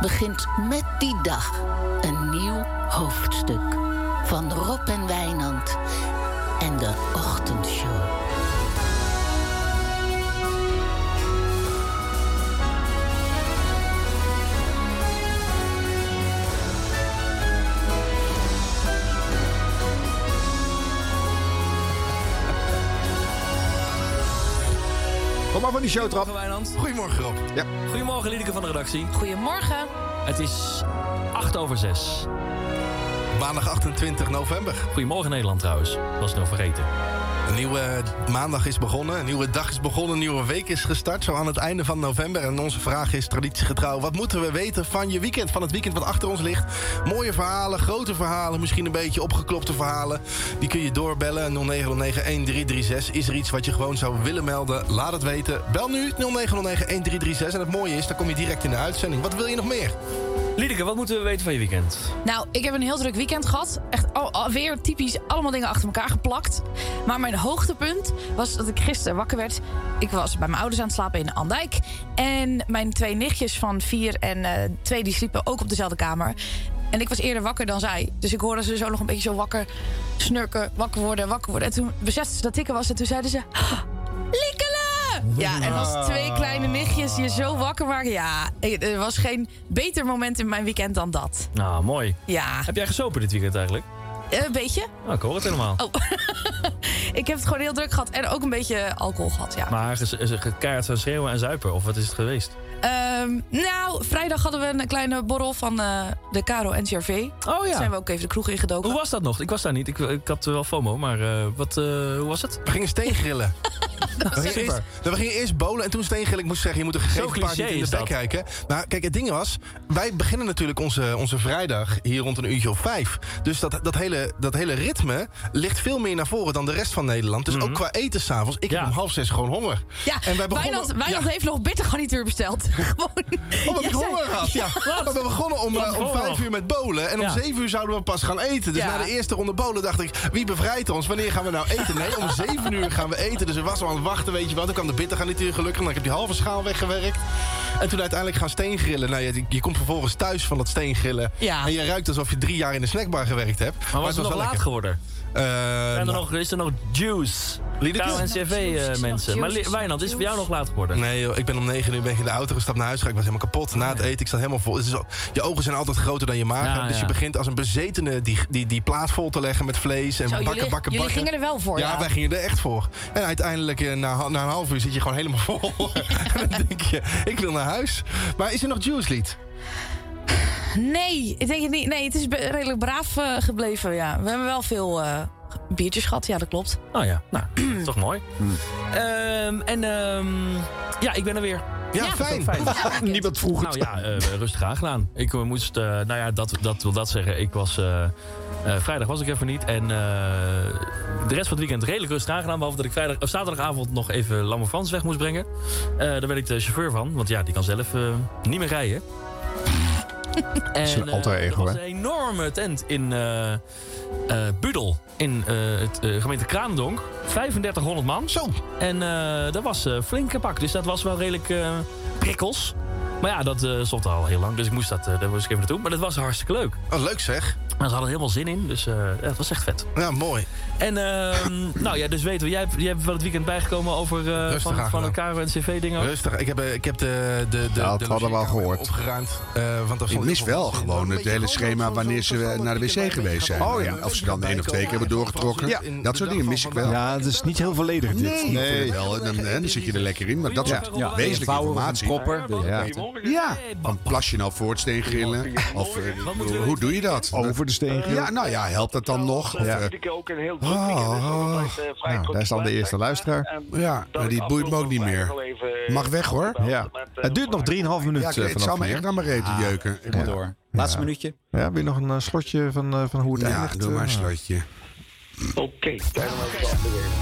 begint met die dag een nieuw hoofdstuk van Rob en Wijnand en de Ochtendshow. Van die showtrap. Goedemorgen Wijnand. Goedemorgen Rob. Ja. Goedemorgen Liedeke van de redactie. Goedemorgen. Het is 8 over 6. Maandag 28 november. Goedemorgen Nederland trouwens. Was ik nog vergeten. Een nieuwe maandag is begonnen, een nieuwe dag is begonnen, een nieuwe week is gestart. Zo aan het einde van november. En onze vraag is traditiegetrouw. Wat moeten we weten van je weekend? Van het weekend wat achter ons ligt. Mooie verhalen, grote verhalen, misschien een beetje opgeklopte verhalen. Die kun je doorbellen. 0909-1336. Is er iets wat je gewoon zou willen melden? Laat het weten. Bel nu 0909-1336. En het mooie is, dan kom je direct in de uitzending. Wat wil je nog meer? Liedeke, wat moeten we weten van je weekend? Nou, ik heb een heel druk weekend gehad. Echt al, alweer typisch allemaal dingen achter elkaar geplakt. Maar mijn hoogtepunt was dat ik gisteren wakker werd. Ik was bij mijn ouders aan het slapen in Andijk. En mijn twee nichtjes van vier en eh, twee die sliepen ook op dezelfde kamer. En ik was eerder wakker dan zij. Dus ik hoorde ze zo nog een beetje zo wakker snurken, wakker worden, wakker worden. En toen besefte ze dat ik was. En toen zeiden ze... "Ah, Liekele! Ja, en als twee kleine nichtjes je zo wakker maken... Ja, er was geen beter moment in mijn weekend dan dat. Nou, mooi. Ja. Heb jij gesopen dit weekend eigenlijk? Eh, Een beetje. Nou, ik hoor het helemaal. Oh. ik heb het gewoon heel druk gehad. En ook een beetje alcohol gehad, ja. Maar er keihard van schreeuwen en zuipen? Of wat is het geweest? Ehm, nou, vrijdag hadden we een kleine borrel van eh, de Caro NCRV. Oh ja. Zijn we ook even de kroeg ingedoken. Hoe was dat nog? Ik was daar niet. Ik, ik had wel FOMO, maar eh, wat, eh, hoe was het? We gingen steengrillen. We gingen, super. eerst, we gingen eerst bowlen en toen steengrillen. Ik moest zeggen, je moet een gegeven paard niet in de bek dat. kijken. Maar kijk, het ding was... Wij beginnen natuurlijk onze, onze vrijdag hier rond een uurtje of vijf. Dus dat, dat, hele, dat hele ritme ligt veel meer naar voren dan de rest van Nederland. Dus ook qua eten s'avonds. Ik heb om half zes gewoon honger. Ja, en wij begonnen, Wijnand, Wijnand ja, heeft nog bittergarnituur besteld. Gewoon. omdat ik Jij honger had. Ja. Maar we begonnen om, eh, om vijf uur met bolen. En om zeven uur zouden we pas gaan eten. Dus Ja. na de eerste ronde bolen dacht ik... Wie bevrijdt ons? Wanneer gaan we nou eten? Nee, om zeven uur gaan we eten. Dus we was al aan het wachten, weet je wat. Toen kwam de bittergarnituur gelukkig. Dan ik heb die halve schaal weggewerkt. En toen uiteindelijk gaan steengrillen. Nou, je, je komt vervolgens thuis van dat steengrillen. Ja. En je ruikt alsof je drie jaar in de snackbar gewerkt hebt. Maar was het nog wel laat lekker. geworden? Eh, Zijn er nou, nog, is er nog juice? Liedeke? Kou en CV-mensen. maar Wijnand, is het voor jou nog laat geworden? Nee, joh, ik ben om negen uur ben ik in de auto gestapt naar huis. Ik was helemaal kapot. Na het eten, ik zat helemaal vol. Het is zo- je ogen zijn altijd groter dan je maag. Ja, dus ja. je begint als een bezetene die, die, die plaat vol te leggen met vlees en Zo, bakken, jullie, bakken, jullie bakken. gingen er wel voor, ja. Ja, wij gingen er echt voor. En uiteindelijk, eh, na, na een half uur, zit je gewoon helemaal vol. en dan denk je, ik wil naar huis. Maar is er nog Juice Lied? Nee, ik denk het niet. Nee, het is redelijk braaf eh, gebleven, ja. We hebben wel veel eh, biertjes gehad, ja, dat klopt. Oh ja, nou, toch mooi. Ehm, en ehm, ja, ik ben er weer. Ja, fijn. fijn. Niemand vroeg het. Nou ja, eh, rustig aangedaan. Ik moest, eh, nou ja, dat, dat wil dat zeggen. Ik was, eh, eh, vrijdag was ik even niet. En eh, de rest van het weekend redelijk rustig aangedaan. Behalve dat ik vrijdag, of zaterdagavond nog even Lamme Frans weg moest brengen. Eh, daar ben ik de chauffeur van. Want ja, die kan zelf eh, niet meer rijden. En, een eh, alter ego, was hè? een enorme tent in eh, eh, Budel. In het gemeente Kraandonk. 3500 man. Zo. En dat was eh flink pak. Dus dat was wel redelijk prikkels. Maar ja, dat stond al heel lang. Dus ik moest dat, daar moest ik even naartoe. Maar dat was hartstikke leuk. Oh, leuk zeg. Maar ze hadden er helemaal zin in. Dus eh, ja, het was echt vet. Ja, mooi. En ehm, nou ja, dus weten we. Jij, hebt- jij hebt wel het weekend bijgekomen over eh, van, van Karo en CV-dingen. Rustig. Ik heb, eh, ik heb de, de, de, Ja, dat de hadden we al gehoord. opgeruimd. eh, want Ik mis wel gewoon het hele schema wanneer ze naar de wc geweest zijn. Oh ja. En Of ze dan één of twee keer hebben doorgetrokken. Ja. Dat soort dingen mis ik wel. Ja, het is niet heel volledig dit. Nee, wel. Dan, hè, dan zit je er lekker in. Maar dat soort Ja. wezenlijke informatie. proppen. Ja. Ja, van plas je nou voor het steen grillen? Of hoe- hoe doe je dat? Over de steen grillen. Ja, nou ja, helpt dat dan nog? Of, Ja. eh, Ik ook een heel druk Oh, dus oh. dat eh, vrij Nou, kort daar is dan de eerste luisteraar. En ja, dat maar die ik boeit me ook niet meer. Mag eh, weg hoor. Ja. met, eh, Het duurt nog 3,5 Ja, minuten ik- het zou me echt naar mijn reet Ah, jeuken. Ik moet door. Laatste minuutje. Ja, wil je nog een eh, slotje van, eh, van hoe het Ja, eindigt? doe maar een Eh, slotje. Oké, even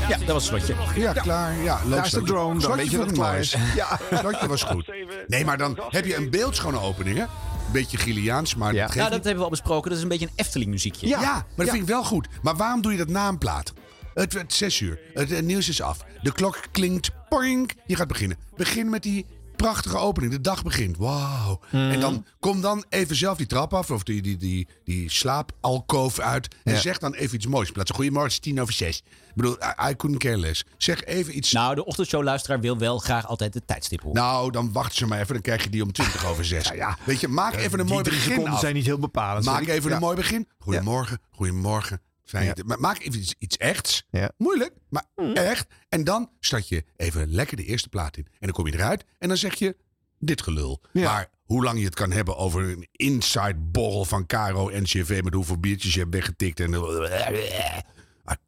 Ja, dat was het slotje. Ja, klaar. Ja, leuk Daar is de drone, dan weet je dat het klaar is. Ja. Het slotje was goed. Nee, maar dan heb je een beeldschone opening, hè? Beetje Giliaans, maar Ja. dat geeft Nou, dat niet. hebben we al besproken. Dat is een beetje een Efteling muziekje. Ja, maar dat Ja. vind ik wel goed. Maar waarom doe je dat na een plaat? Het werd zes uur. Het, eh, nieuws is af. De klok klinkt. Poing. Je gaat beginnen. Begin met die prachtige opening. De dag begint. Wauw. Mhm. En dan kom dan even zelf die trap af. Of die, die, die, die slaapalkoof uit. En Ja. zeg dan even iets moois. In plaats van goedemorgen, het is tien over zes. Ik bedoel, I, I couldn't care less. Zeg even iets... Nou, de ochtendshow-luisteraar wil wel graag altijd de tijdstip horen. Nou, dan wachten ze maar even. Dan krijg je die om 20 over 6. Weet je, maak even een mooi begin seconden af. zijn niet heel bepalend. Maak even Ja. een mooi begin. Goedemorgen, goedemorgen. Fijn. Ja. Maar maak even iets, iets echts. Ja. Moeilijk, maar echt. En dan start je even lekker de eerste plaat in. En dan kom je eruit en dan zeg je dit gelul. Ja. Maar hoe lang je het kan hebben over een inside borrel van Caro en CV... met hoeveel biertjes je hebt weggetikt en... Maar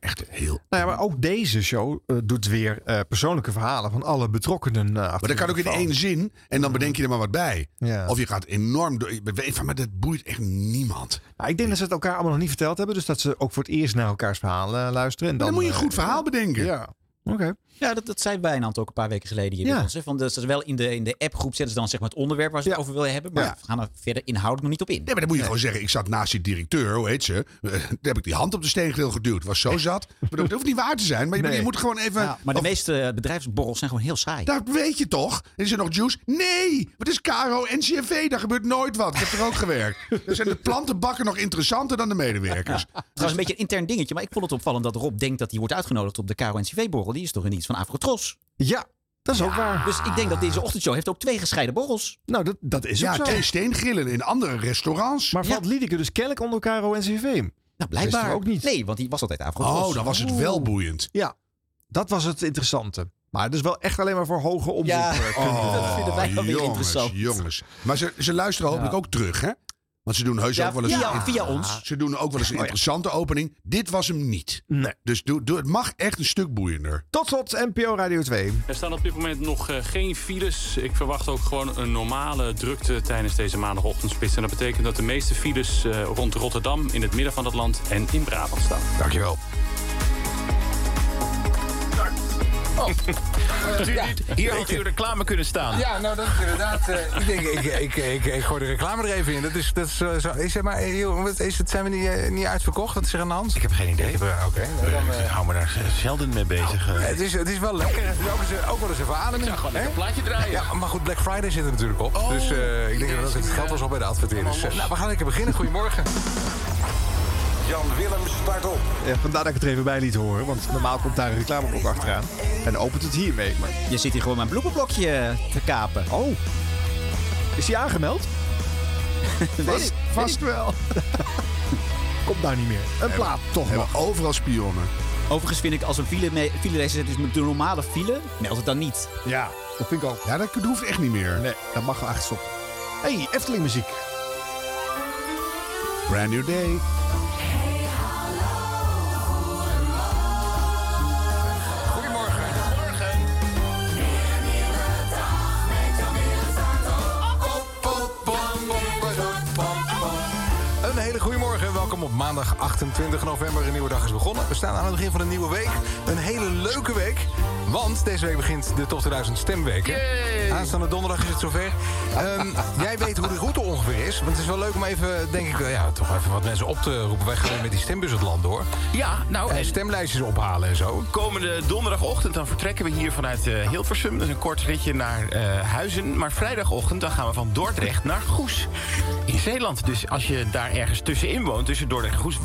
echt heel... Nou ja, maar ook deze show eh, doet weer eh, persoonlijke verhalen van alle betrokkenen. eh, Maar dat kan ook in één zin en dan bedenk je er maar wat bij. Ja. Of je gaat enorm door. weet van, maar dat boeit echt niemand. Nou, ik denk dat ze het elkaar allemaal nog niet verteld hebben. Dus dat ze ook voor het eerst naar elkaars verhalen luisteren. En dan, dan moet je een goed verhaal bedenken. Ja, oké. Ja, dat, dat zei Wijnand ook een paar weken geleden hier Ja. bij ons. Hè, van dat ze wel in de, in de appgroep zetten ze dan zeg maar het onderwerp waar ze het Ja. over willen hebben. Maar Ja. we gaan er verder inhoudelijk nog niet op in. Nee, maar dan moet je gewoon zeggen, ik zat naast die directeur, hoe heet ze? Eh, Daar heb ik die hand op de steengrill geduwd. Was zo zat. Bedoel, Het hoeft niet waar te zijn, maar je, Nee. je moet gewoon even... Ja, maar de of- meeste eh, bedrijfsborrels zijn gewoon heel saai. Dat weet je toch? Is er nog juice? Nee! Wat is Caro en CNV? Daar gebeurt nooit wat. Ik heb er ook gewerkt. Dan zijn de plantenbakken nog interessanter dan de medewerkers. Trouwens, een beetje een intern dingetje. Maar ik vond het opvallend dat Rob denkt dat hij wordt uitgenodigd op de KRO-NCV-borrel. Die is toch een iets van Afrotros? Ja, dat is ook waar. Dus ik denk dat deze ochtendshow heeft ook twee gescheiden borrels. Nou, dat, dat is Ja, ook zo. twee steengrillen in andere restaurants. Maar valt Liedeke dus kennelijk onder Caro en CV? Nou, blijkbaar. Ook niet. Nee, want die was altijd Afrotros. Oh, dan was het wel boeiend. Ja, dat was het interessante. Maar het is wel echt alleen maar voor hoge omzet. Ja. eh, Oh, Dat vinden wij wel weer jongens, interessant. jongens. Maar ze, ze luisteren hopelijk ook terug, hè? Want ze doen heus Ja, ook wel eens... via- ons. Ze doen ook wel eens een interessante opening. Dit was hem niet. Nee. Dus doe, doe, het mag echt een stuk boeiender. Tot slot NPO Radio 2. Er staan op dit moment nog eh, geen files. Ik verwacht ook gewoon een normale drukte tijdens deze maandagochtendspits. En dat betekent dat de meeste files eh, rond Rotterdam, in het midden van het land en in Brabant staan. Dankjewel. Hier had u reclame kunnen staan. Ja, nou dat is inderdaad. eh, ik denk, ik, ik, ik, ik, gooi de reclame er even in. Dat is, dat is, eh, zo, is, zeg maar, eh, joh, is het, zijn we niet, niet uitverkocht? Wat is er aan de hand? Ik heb geen idee. Oké, nou dan, eh, Ik hou me daar zelden mee bezig. eh. het, is, het is wel lekker. Het is ook, eens, ook wel eens even ademen. Ja, gewoon lekker een plaatje draaien. Ja, maar goed, Black Friday zit er natuurlijk op. Oh, dus eh, ik denk dat het geld was al bij de adverteerders. nou, we gaan lekker beginnen. Goedemorgen. Jan Willem start op. Ja, vandaar dat ik het er even bij liet horen. Want normaal komt daar een reclameblok achteraan. En opent het hiermee. Maar... Je zit hier gewoon mijn bloepenblokje te kapen. Oh. Is hij aangemeld? Vast, Vast wel. Komt daar niet meer. Een plaat, toch nog. overal spionnen. Overigens vind ik als een file, file race zit is met de normale file, meld het dan niet. Ja, dat vind ik ook. Ja, dat hoeft echt niet meer. Nee, dat mag wel echt stoppen. hey, Efteling muziek. Brand New Day. Op maandag 28 november. Een nieuwe dag is begonnen. We staan aan het begin van een nieuwe week. Een hele leuke week. Want deze week begint de Top 2000 Stemweek. hè? Aanstaande donderdag is het zover. Ehm, jij weet hoe de route ongeveer is. Want het is wel leuk om even, denk ik, ja, toch even wat mensen op te roepen. Wij gaan met die stembus het land door. Ja, nou... En stemlijstjes ophalen en zo. Komende donderdagochtend dan vertrekken we hier vanuit eh, Hilversum. Dat is een kort ritje naar eh, Huizen. Maar vrijdagochtend dan gaan we van Dordrecht naar Goes. In Zeeland. Dus als je daar ergens tussenin woont, tussen Dordrecht en Goes...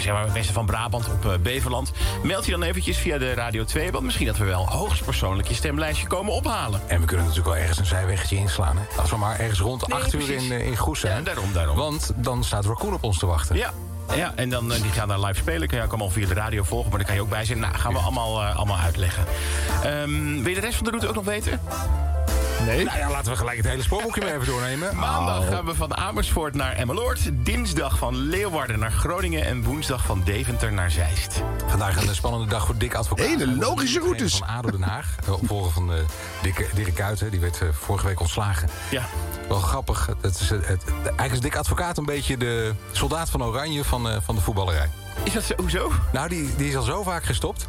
zeg maar westen van Brabant op eh, Beverland... meld je dan eventjes via de Radio 2. Want misschien dat we wel hoogstpersoonlijk je stemlijstje komen ophalen. En we kunnen natuurlijk wel ergens een zijweggetje inslaan. Hè? Als we maar ergens rond Nee, 8 uur in, eh, in Goes zijn. Ja, daarom, daarom. Want dan staat Raccoon op ons te wachten. Ja. Ja, en dan, eh, die gaan daar live spelen. Kun je ook allemaal via de radio volgen. Maar daar kan je ook bij zijn. Nou, gaan we allemaal, eh, allemaal uitleggen. Ehm, wil je de rest van de route ook nog weten? Nee. Nou ja, laten we gelijk het hele spoorboekje maar even doornemen. Maandag Oh. gaan we van Amersfoort naar Emmeloord. Dinsdag van Leeuwarden naar Groningen. En woensdag van Deventer naar Zeist. Vandaag een spannende dag voor Dick Advocaat. Hele logische routes. Van ADO Den Haag. Eh, Opvolger van eh, Dick, Dirk Kuyt, die werd eh, vorige week ontslagen. Ja. Wel grappig. Het is, het, eigenlijk is Dick Advocaat een beetje de soldaat van Oranje van, eh, van de voetballerij. Is dat zo? Hoezo? Nou, die, die is al zo vaak gestopt.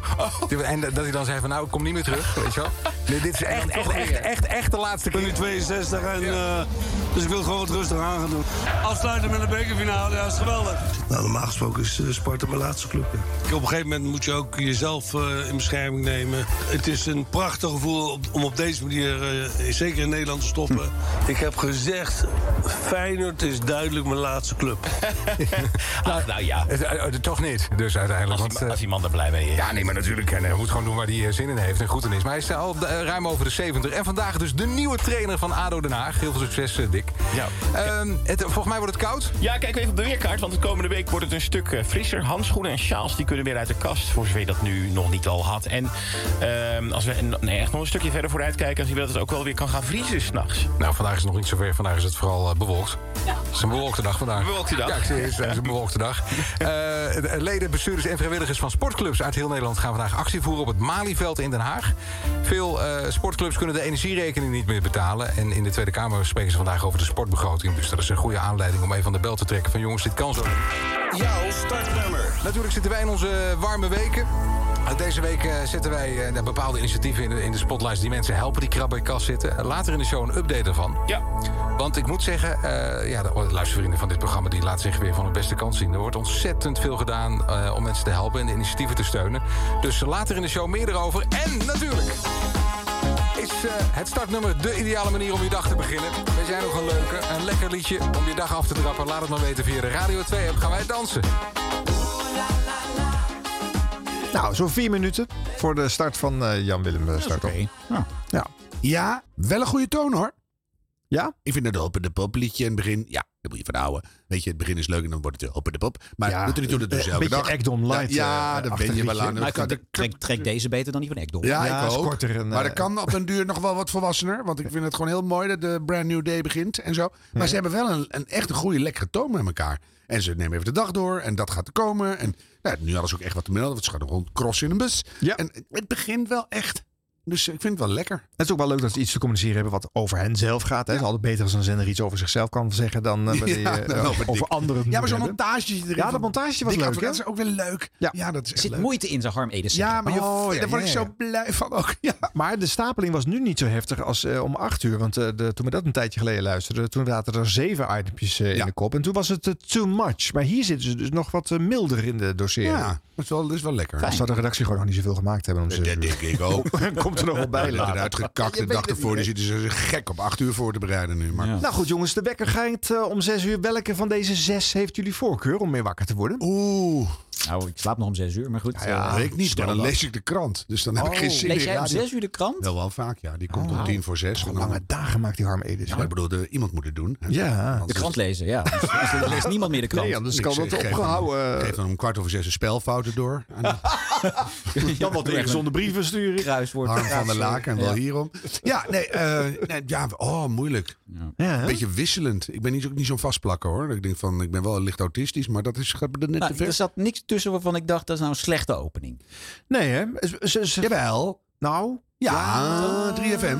Die- En dat hij dan zei van, nou, ik kom niet meer terug. Weet je wel? Nee, dit is echt, echt, echt, echt, echt de laatste keer. Ik ben nu 62 en eh, dus ik wil gewoon wat rustig aan gaan doen. Afsluiten met een bekerfinale, ja, dat is geweldig. Nou, normaal gesproken is eh, Sparta mijn laatste club. hè. Op een gegeven moment moet je ook jezelf eh, in bescherming nemen. Het is een prachtig gevoel om op deze manier, eh, zeker in Nederland, te stoppen. Ik heb gezegd, Feyenoord is duidelijk mijn laatste club. Ach, nou ja. Het- eh, toch niet, dus uiteindelijk. Als want, die, eh, als die man er blij mee is. Ja, nee, maar natuurlijk. En hij moet gewoon doen waar hij eh, zin in heeft en goed in is. Maar hij is al eh, ruim over de 70. En vandaag dus de nieuwe trainer van ADO Den Haag. Heel veel succes, Dick. Ja. Ehm, het, volgens mij wordt het koud. Ja, kijk even op de weerkaart, want de komende week wordt het een stuk frisser. Handschoenen en sjaals die kunnen weer uit de kast, voor zover je dat nu nog niet al had. En ehm, als we nee, echt nog een stukje verder vooruit kijken... dan zien we dat het ook wel weer kan gaan vriezen s'nachts. Nou, vandaag is het nog niet zover. Vandaag is het vooral bewolkt. Het is een bewolkte dag vandaag. Bewolkte dag. Ja, ik zie het. Is een bewolkte dag. Eh, leden, bestuurders en vrijwilligers van sportclubs uit heel Nederland... gaan vandaag actie voeren op het Malieveld in Den Haag. Veel eh, sportclubs kunnen de energierekening niet meer betalen. En in de Tweede Kamer spreken ze vandaag over de sportbegroting. Dus dat is een goede aanleiding om even aan de bel te trekken... van jongens, dit kan zo. Jouw startnummer. Natuurlijk zitten wij in onze warme weken. Deze week uh, zetten wij uh, bepaalde initiatieven in de, in de spotlights die mensen helpen die krabben in kas zitten. Later in de show een update ervan. Ja. Want ik moet zeggen, uh, ja, de luistervrienden van dit programma die laten zich weer van hun beste kant zien. Er wordt ontzettend veel gedaan uh, om mensen te helpen en de initiatieven te steunen. Dus later in de show meer erover. En natuurlijk is uh, het startnummer de ideale manier om je dag te beginnen. We zijn nog een leuke, een lekker liedje om je dag af te trappen. Laat het maar weten via de Radio 2 app. Gaan wij dansen. Nou, zo'n vier minuten voor de start van uh, Jan Willem start. Okay. Ja. ja. ja, wel een goede toon hoor. Ja? Ik vind het open de pop liedje in het begin. Ja, daar moet je van houden. Weet je, het begin is leuk en dan wordt het open de pop. Maar ja, doet er niet toe dat dus elke dag. Ekdom light. Ja, uh, dan ben je wel aan. Maar ik trek, trek deze beter dan die van Ekdom. Ja, ja ik ook. Korter en, maar dat kan op den duur nog wel wat volwassener. Want ik vind het gewoon heel mooi dat de Brand New Day begint en zo. Maar ja. ze hebben wel een, een echt een goede, lekkere toon met elkaar. En ze nemen even de dag door en dat gaat er komen. En nou, nu hadden ze ook echt wat te melden. Want ze gaan rond crossen in een bus. Ja. En het begint wel echt. Dus ik vind het wel lekker. Het is ook wel leuk dat ze iets te communiceren hebben wat over hen zelf gaat. Hè. Het is altijd beter als een zender iets over zichzelf kan zeggen dan uh, die, uh, ja, over anderen. Ja, maar zo'n montage erin. Ja, dat montage was leuk. Dat is ook weer leuk. Ja, ja dat is er zit leuk. moeite in, zijn Harm. Ja, maar je, oh, ja, daar word ik zo blij van ook. Ja. Maar de stapeling was nu niet zo heftig als uh, om acht uur. Want uh, de, toen we dat een tijdje geleden luisterden, toen zaten er zeven itempjes uh, ja. in de kop. En toen was het too much. Maar hier zitten ze dus nog wat milder in de dossering. Ja, dat is wel, dat is wel lekker. Als zou de redactie gewoon nog niet zoveel gemaakt hebben. Om dat denk ik ook. Komt er nog wel bij later. Uitgekakt de dag ervoor. Die zitten ze gek op acht uur voor te bereiden nu. Maar. Ja. Nou goed jongens, de wekker gaat uh, om zes uur. Welke van deze zes heeft jullie voorkeur om mee wakker te worden? Oeh. Nou, ik slaap nog om zes uur, maar goed. Ja, eh, ik niet, maar dan dat. lees ik de krant. Dus dan heb ik Oh, geen zin lees in jij om zes uur de krant? Wel, wel vaak, ja. Die komt Oh. om tien voor zes. Wat lange dagen maakt die Harm Edens. Ja, ik bedoel, de, iemand moet het doen. hè. Ja. De krant lezen, ja. Dus, dus er leest niemand meer de krant. Nee, anders Ik kan dat geef opgehouden. dan- Geef dan om kwart over zes een spelfouten door. Dan wat zonder brieven sturen. Kruiswoord. Harm van der Laken en wel Ja. hierom. Ja, nee, eh, nee, ja, oh, moeilijk. Ja, Een beetje wisselend. Ik ben niet, ook niet zo'n vastplakker hoor. Ik denk van, ik ben wel licht autistisch, maar dat is er net Nou, te ver. er zat niks tussen waarvan ik dacht, dat is nou een slechte opening. Nee, hè? Ze- ze- Jawel. Nou, Ja, 3FM.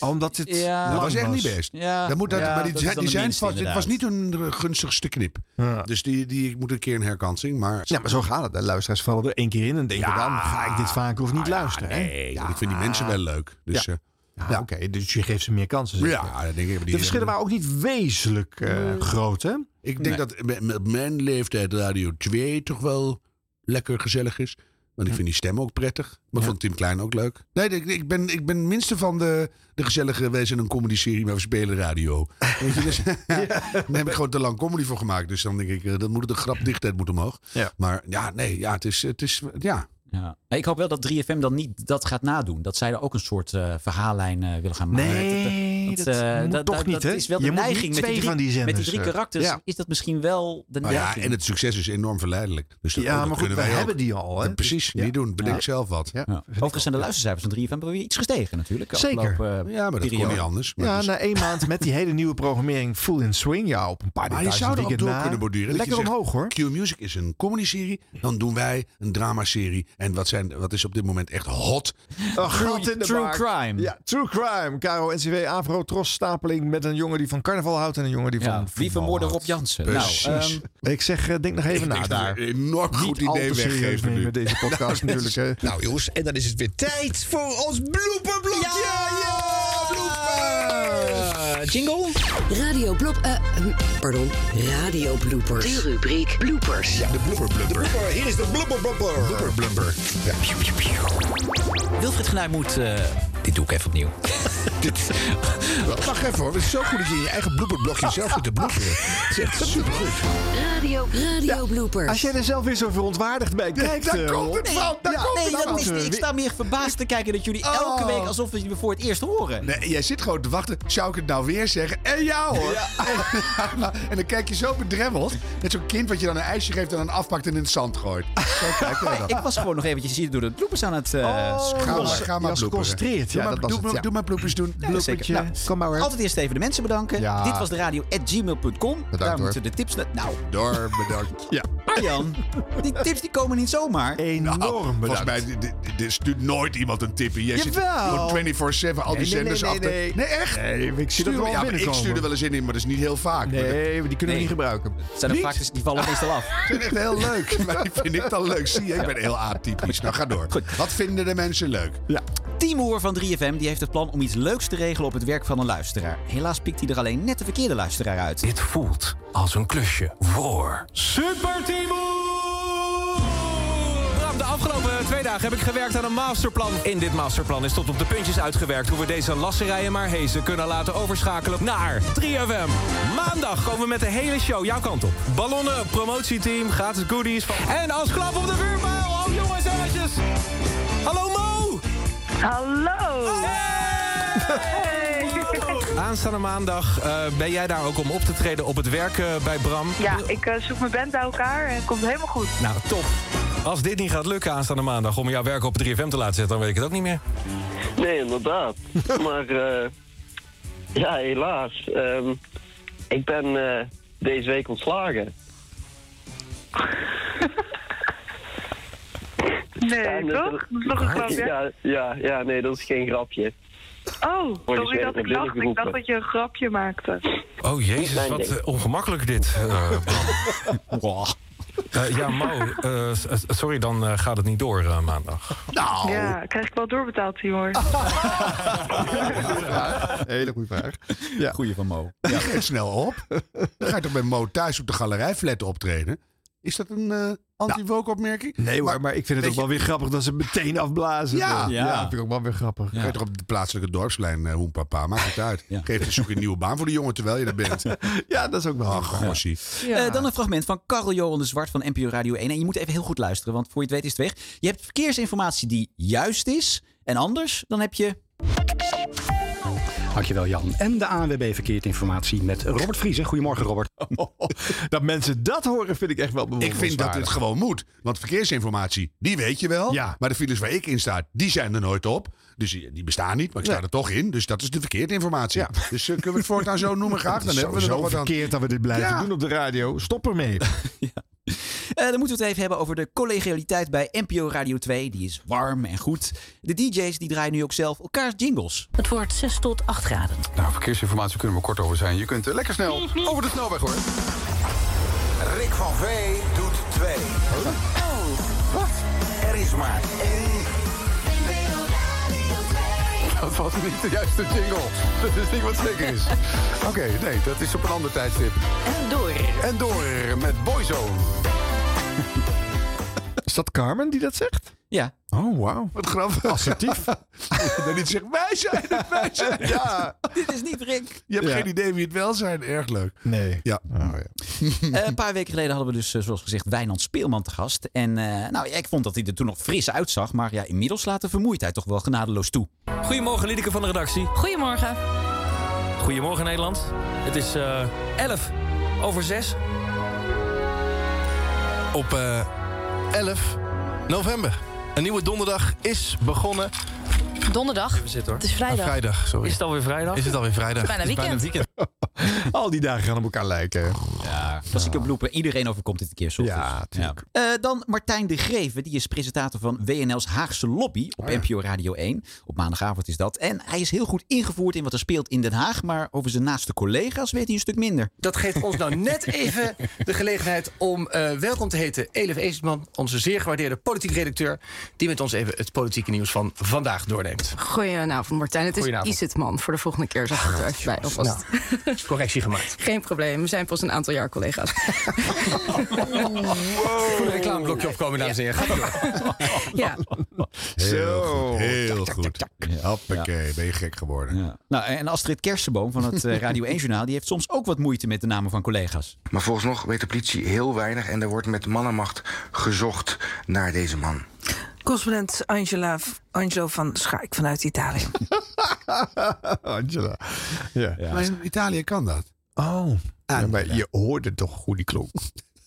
omdat het Ja. Dat was echt niet best. Ja, Dat moet dat, ja, maar die, dat die, zijn minste, vast, het was niet hun gunstigste knip. Ja. Dus die, die ik moet een keer een herkansing. Maar Ja, maar zo gaat het. De luisteraars vallen er één keer in en denken Ja. dan ga ik dit vaker of niet luisteren. hè? nee, ik vind die mensen wel leuk. Dus ja, Ja, Oké, dus je geeft ze meer kansen. ja dat denk ik. Die, De verschillen waren ook niet wezenlijk eh, groot, hè? Ik denk dat met- mijn leeftijd Radio 2 toch wel lekker gezellig is. Want ik vind die stem ook prettig. Maar vond Tim Klein ook leuk. Nee, ik, ik, ben, ik ben minste van de, de gezellige wezen in een comedy-serie, maar we spelen radio. Weet je, dus, Daar heb ik gewoon te lang comedy voor gemaakt. Dus dan denk ik, eh, dan moet het de grapdichtheid moet omhoog. Ja. Maar ja, nee, ja, het is, het is, ja. Ja. Ik hoop wel dat 3FM dan niet dat gaat nadoen. Dat zij er ook een soort eh, verhaallijn eh, willen gaan maken. Nee, dat eh, moet toch niet, dat hè? is wel de Je moet neiging niet met die twee drie, van die met die zenders, drie eh, karakters. ja. Is dat misschien wel de Maar ja, neiging? en het succes is enorm verleidelijk. Dus dat, Ja, dat maar goed, kunnen we wij hebben die al, hè? Ja, precies, Ja. niet doen. Bedenk Ja. zelf wat. Ja. Ja. Overigens zijn de luistercijfers van 3FM wel weer iets gestegen natuurlijk. Zeker. eh, Ja, maar dat kon niet anders. Ja, dus- na één maand met die hele nieuwe programmering full in swing. Ja, op een paar Maar je details zou er ook door kunnen borduren. Dat Lekker omhoog, hoor. Q-Music is een comedy-serie. Dan doen wij een dramaserie. En wat, zijn, wat is op dit moment echt hot? True crime. Ja, true crime. Caro, NCW, Avro, Tros, stapeling met een jongen die van carnaval houdt en een jongen die van wie houdt. Rob Jansen? Precies. Nou, ehm, Ik zeg, eh, denk nog even Ik na daar. een enorm goed Niet idee weggeven nu. nemen deze podcast natuurlijk. hè. Nou jongens, en dan is het weer tijd voor ons blooperblokje. Ja! Jingle? Radio blop... eh, hm, pardon, radio bloopers. De rubriek bloopers. Ja, de blooper blumper. Hier is de blooper. Blooper blumper. Ja. Wilfried Genuij moet... eh, dit doe ik even opnieuw. Wacht even hoor, het is zo goed dat je in je eigen blooperblokje zelf zit te bloeperen. Het is echt supergoed. Radio, radio bloopers. Als jij er zelf weer zo verontwaardigd bij kijkt... daar eh, komt het van, daar Ja, komt nee, het dat is, niet- ik sta meer verbaasd te kijken dat jullie elke Oh. week alsof we je voor het eerst horen. Nee, jij zit gewoon te wachten. Zou ik het nou weer zeggen? En ja hoor. En, dan kijk je zo bedremmeld. Net zo'n kind wat je dan een ijsje geeft en dan afpakt en in het zand gooit. Zo kijk je dan. Ik was gewoon nog eventjes hier door de bloepers aan het eh Oh, Ga maar, ga geconcentreerd. Doe Ja, maar, dat was doe, het, maar- ja. doe maar bloepers doen. Ja, zeker. Nou, Kom maar hoor. Altijd eerst even de mensen bedanken. Ja. Dit was de radio at gmail.com. Daar hoor. moeten de tips... na- Nou, Door, bedankt. Ja. Arjan, die tips die komen niet zomaar. Enorm Nou, bedankt. volgens mij stuurt nooit iemand een tipje. Jij zit Jawel. gewoon 24-7 al die Nee, nee, zenders nee, af. te- nee. nee, echt? Nee, ik zie dat Stuur- wel ja, ik stuur er wel eens in, maar dat is niet heel vaak. Nee, maar die kunnen we Nee. niet gebruiken. Het zijn er Niet? vaak, die vallen meestal af. zijn echt heel leuk. Maar die vind ik dan leuk. Zie je, ik ben heel atypisch. Nou, ga door. Wat vinden de mensen leuk? Ja. Timoer van 3FM die heeft het plan om iets leuks te regelen op het werk van een luisteraar. Helaas pikt hij er alleen net de verkeerde luisteraar uit. Dit voelt als een klusje voor. Super Bram, de afgelopen twee dagen heb ik gewerkt aan een masterplan. In dit masterplan is tot op de puntjes uitgewerkt... hoe we deze lasserijen maar hezen kunnen laten overschakelen naar 3FM. Maandag komen we met de hele show jouw kant op. Ballonnen, promotieteam, gratis goodies... Van... En als klap op de vuurpijl, oh jongens en meisjes. Hallo! Hallo! Aanstaande maandag eh, ben jij daar ook om op te treden op het werk eh, bij Bram. Ja, ik eh, zoek mijn band bij elkaar en het komt helemaal goed. Nou, top. Als dit niet gaat lukken aanstaande maandag om jouw werk op 3FM te laten zetten, dan weet ik het ook niet meer. Nee, inderdaad. maar eh, ja, helaas. Ehm, ik ben eh, deze week ontslagen. Nee, Ja, toch? dat- Dat is nog een grapje. Ja, ja, ja, nee, dat is geen grapje. Oh, sorry dat ik lachte. Ik dacht dat je een grapje maakte. Oh jezus, wat eh, ongemakkelijk dit. eh. Eh, ja, eh, s- sorry, dan eh, gaat het niet door eh, maandag. Nou, Ja, krijg ik wel doorbetaald, Timor. Hele goede vraag. Ja. Goeie van Mo. geeft snel op. Dan ga je toch bij Mo thuis op de galerij flat optreden? Is dat een eh anti-woke opmerking? Nee hoor, maar, ik vind het ook wel weer grappig dat ze meteen afblazen. Ja. ja. Ja. vind ik ook wel weer grappig. Ga je toch op de plaatselijke dorpsplein, eh hoenpapa, maakt het uit. Geef dus zoek een nieuwe baan voor de jongen terwijl je er bent. ja, dat is ook wel Ach, gossie. Eh, dan een fragment van Karel Johan de Zwart van NPO Radio 1. En je moet even heel goed luisteren, want voor je het weet is het weg. Je hebt verkeersinformatie die juist is. En anders, dan heb je... Dankjewel Jan. En de ANWB Verkeersinformatie met Robert Vriezen. Goedemorgen Robert. dat mensen dat horen vind ik echt wel Ik vind dat het gewoon moet. Want verkeersinformatie, die weet je wel. Ja. Maar de files waar ik in sta, die zijn er nooit op. Dus die, bestaan niet, maar ik sta er toch in. Dus dat is de verkeerde informatie. Dus eh, kunnen we het voortaan zo noemen graag? Dan Het hebben we er nog wat aan. verkeerd dat we dit blijven Ja. doen op de radio. Stop ermee. Eh, dan moeten we het even hebben over de collegialiteit bij NPO Radio 2. Die is warm en goed. De DJ's die draaien nu ook zelf elkaars jingles. Het wordt 6 tot 8 graden. Nou, verkeersinformatie kunnen we kort over zijn. Je kunt eh, lekker snel over de snelweg hoor. Rick van Vee doet twee. Wat? Er is maar één. Dat was niet de juiste jingle. Dat is niet wat zeker is. Oké, nee, dat is op een ander tijdstip. En door. En door met Boyzone. Is dat Carmen die dat zegt? Ja. Oh, wauw. Wat grappig. Assertief. Dan niet zeggen, wij zijn het, wij zijn het. Ja. Dit is niet Rick. Je hebt Ja. geen idee wie het wel zijn. Erg leuk. Nee. Ja. Oh, ja. Eh, een paar weken geleden hadden we dus, eh, zoals gezegd, Wijnand Speelman te gast. En eh, nou, ja, ik vond dat hij er toen nog fris uitzag. Maar ja, inmiddels laat de vermoeidheid toch wel genadeloos toe. Goedemorgen, Liedeke van de redactie. Goedemorgen. Goedemorgen, Nederland. Het is eh 11 over 6. Op eh 11 november. Een nieuwe donderdag is begonnen. Donderdag. Even zitten hoor. Het is vrijdag. Ah, vrijdag, sorry. Is het alweer vrijdag? Is het alweer vrijdag? Bijna Het is weekend. Al die dagen gaan op elkaar lijken. Ja, klassieke bloepen. Iedereen overkomt dit een keer. soms. Ja, tuurlijk. Eh, dan Martijn de Greven. Die is presentator van WNL's Haagse Lobby op NPO Radio 1. Op maandagavond is dat. En hij is heel goed ingevoerd in wat er speelt in Den Haag. Maar over zijn naaste collega's weet hij een stuk minder. Dat geeft ons nou net even de gelegenheid om eh, welkom te heten Elif Eestman, onze zeer gewaardeerde politiek redacteur, die met ons even het politieke nieuws van vandaag doorneemt. Goedenavond Martijn, het is. Isitman voor de volgende keer. Zeg ik er even bij alvast. Correctie gemaakt. Geen probleem, we zijn pas een aantal jaar collega's. Voor een reclameblokje opkomen, dames en heren. Gaat door. ja. Heel Zo. goed. Heel goed. Hoppakee, ben je gek geworden. Ja. Nou, en Astrid Kersenboom van het eh, Radio 1-journaal... die heeft soms ook wat moeite met de namen van collega's. Maar vooralsnog weet de politie heel weinig en er wordt met man en macht gezocht naar deze man. Correspondent Angela, Angelo van Schaik vanuit Italië. Angela. Ja. Maar in Italië kan dat. Oh. Ja, maar je hoorde toch hoe die klonk.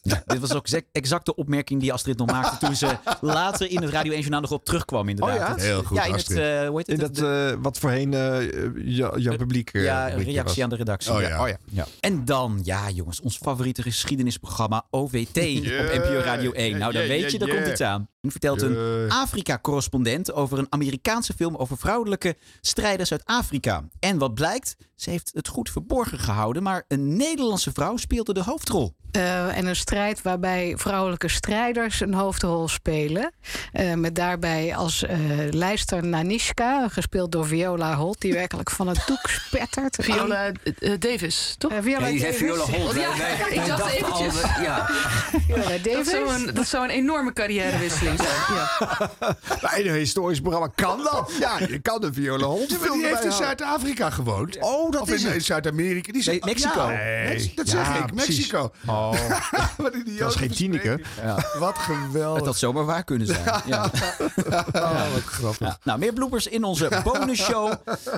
Ja, dit was ook exact- de opmerking die Astrid nog maakte... toen ze later in het Radio 1-journaal nog op terugkwam, inderdaad. Oh ja? Heel goed, Ja, in het, Astrid. eh, hoe heet In het? dat, eh, wat voorheen eh ja, jouw publiek. Ja, reactie was. aan de redactie. Oh ja. ja. Oh, ja. ja. En dan, ja jongens, ons favoriete geschiedenisprogramma OVT Yeah. op NPO Radio 1. Nou, dan Yeah, weet yeah, je, daar yeah. komt iets aan. Vertelt een. Afrika-correspondent over een Amerikaanse film over vrouwelijke strijders uit Afrika. En wat blijkt, ze heeft het goed verborgen gehouden, maar een Nederlandse vrouw speelde de hoofdrol. Eh, en een strijd waarbij vrouwelijke strijders een hoofdrol spelen. Eh, met daarbij als eh lijster Nanishka, gespeeld door Viola Holt, die werkelijk van het doek spettert. Viola Davis, toch? Eh, Viola Nee, Davis. Viola Holt. Ja, Nee, nee, ik dacht eventjes. ja. Viola Dat Davis. zou, een, dat zou een enorme carrièrewisseling zijn. Ja. Bij een historisch programma kan dat. Ja, je kan de viola hond Ja, die heeft in Zuid-Afrika gewoond. Oh, dat of is in, Zuid-Amerika. Die Nee, Mexico. Ja, Mex- dat Ja, zeg ik. Mexico. Oh, Wat een dat was geen Tineke. Wat geweldig. Het had zomaar waar kunnen zijn. Ja. Oh, wat grappig. Ja, nou, meer bloopers in onze bonusshow.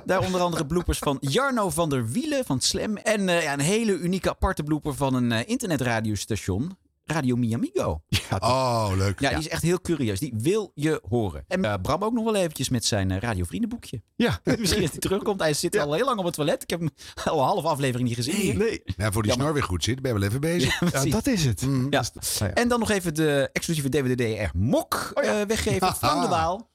Daar onder andere bloopers van Jarno van der Wielen van Slam. En eh, ja, een hele unieke aparte blooper van een eh, internetradiostation. Radio Miamigo. Oh, leuk. Ja, die is echt heel curieus. Die wil je horen. En eh, Bram ook nog wel eventjes met zijn eh, radiovriendenboekje. Ja. Misschien dat hij terugkomt. Hij zit al heel lang op het toilet. Ik heb hem al een half aflevering niet gezien. Nee. Ja, voor die snor weer goed zit, ben je wel even bezig. Ja, dat is het. Ja. ja. En dan nog even de exclusieve DVD-DR Mok Oh eh, weggeven. Frank de Waal.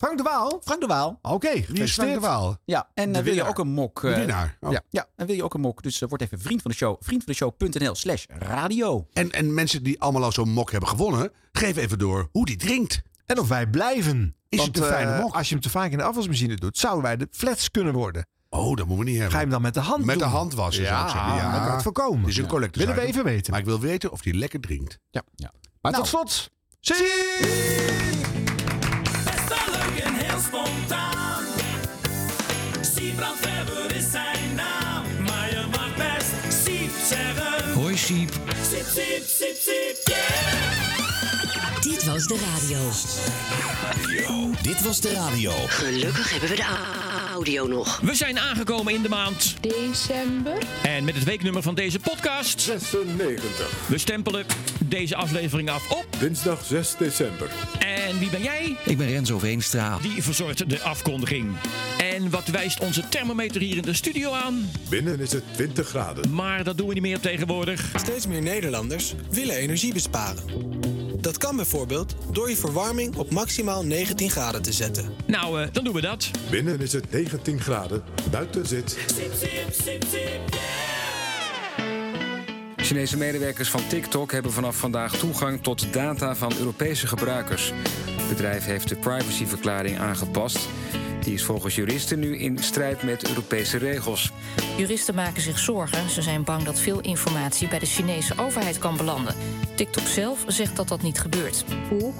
Frank de Waal? Frank de Waal. Oké, Wie is Frank de Waal? Ja, en De eh, wil je ook een mok? De eh, winnaar. Oh. Ja, ja, en wil je ook een mok? Dus eh, word even vriend van de show. Vriendvandeshow.nl slash radio. En, en mensen die allemaal al zo'n mok hebben gewonnen, geef even door hoe die drinkt. En of wij blijven. Is Want het een fijne eh, mok? als je hem te vaak in de afwasmachine doet, zouden wij de flats kunnen worden. Oh, dat moeten we niet hebben. Ga je hem dan met de hand Met de hand wassen, Ja, zou ik zeggen. Ja, kan je het voorkomen. Is een Ja. collector. Willen we even weten. Maar ik wil weten of hij lekker drinkt. Ja. Maar Nou. tot slot. Best spontaan. Siebrand Weber is zijn naam. Maar je mag best Siep zeggen. Hoi Siep. Siep, siep, siep, siep, yeah. Dit was de radio. Dit was de radio. Gelukkig hebben we de audio nog. We zijn aangekomen in de maand December. En met het weeknummer van deze podcast... 96. We stempelen deze aflevering af op... Dinsdag 6 december. En wie ben jij? Ik ben Renzo Veenstra. Die verzorgt de afkondiging. En wat wijst onze thermometer hier in de studio aan? Binnen is het 20 graden. Maar dat doen we niet meer tegenwoordig. Steeds meer Nederlanders willen energie besparen. Dat kan bijvoorbeeld door je verwarming op maximaal 19 graden te zetten. Nou, eh, dan doen we dat. Binnen is het 19 graden. Buiten zit... Chinese medewerkers van TikTok hebben vanaf vandaag toegang tot data van Europese gebruikers. Het bedrijf heeft de privacyverklaring aangepast. Die is volgens juristen nu in strijd met Europese regels. Juristen maken zich zorgen. Ze zijn bang dat veel informatie bij de Chinese overheid kan belanden. TikTok zelf zegt dat dat niet gebeurt. 不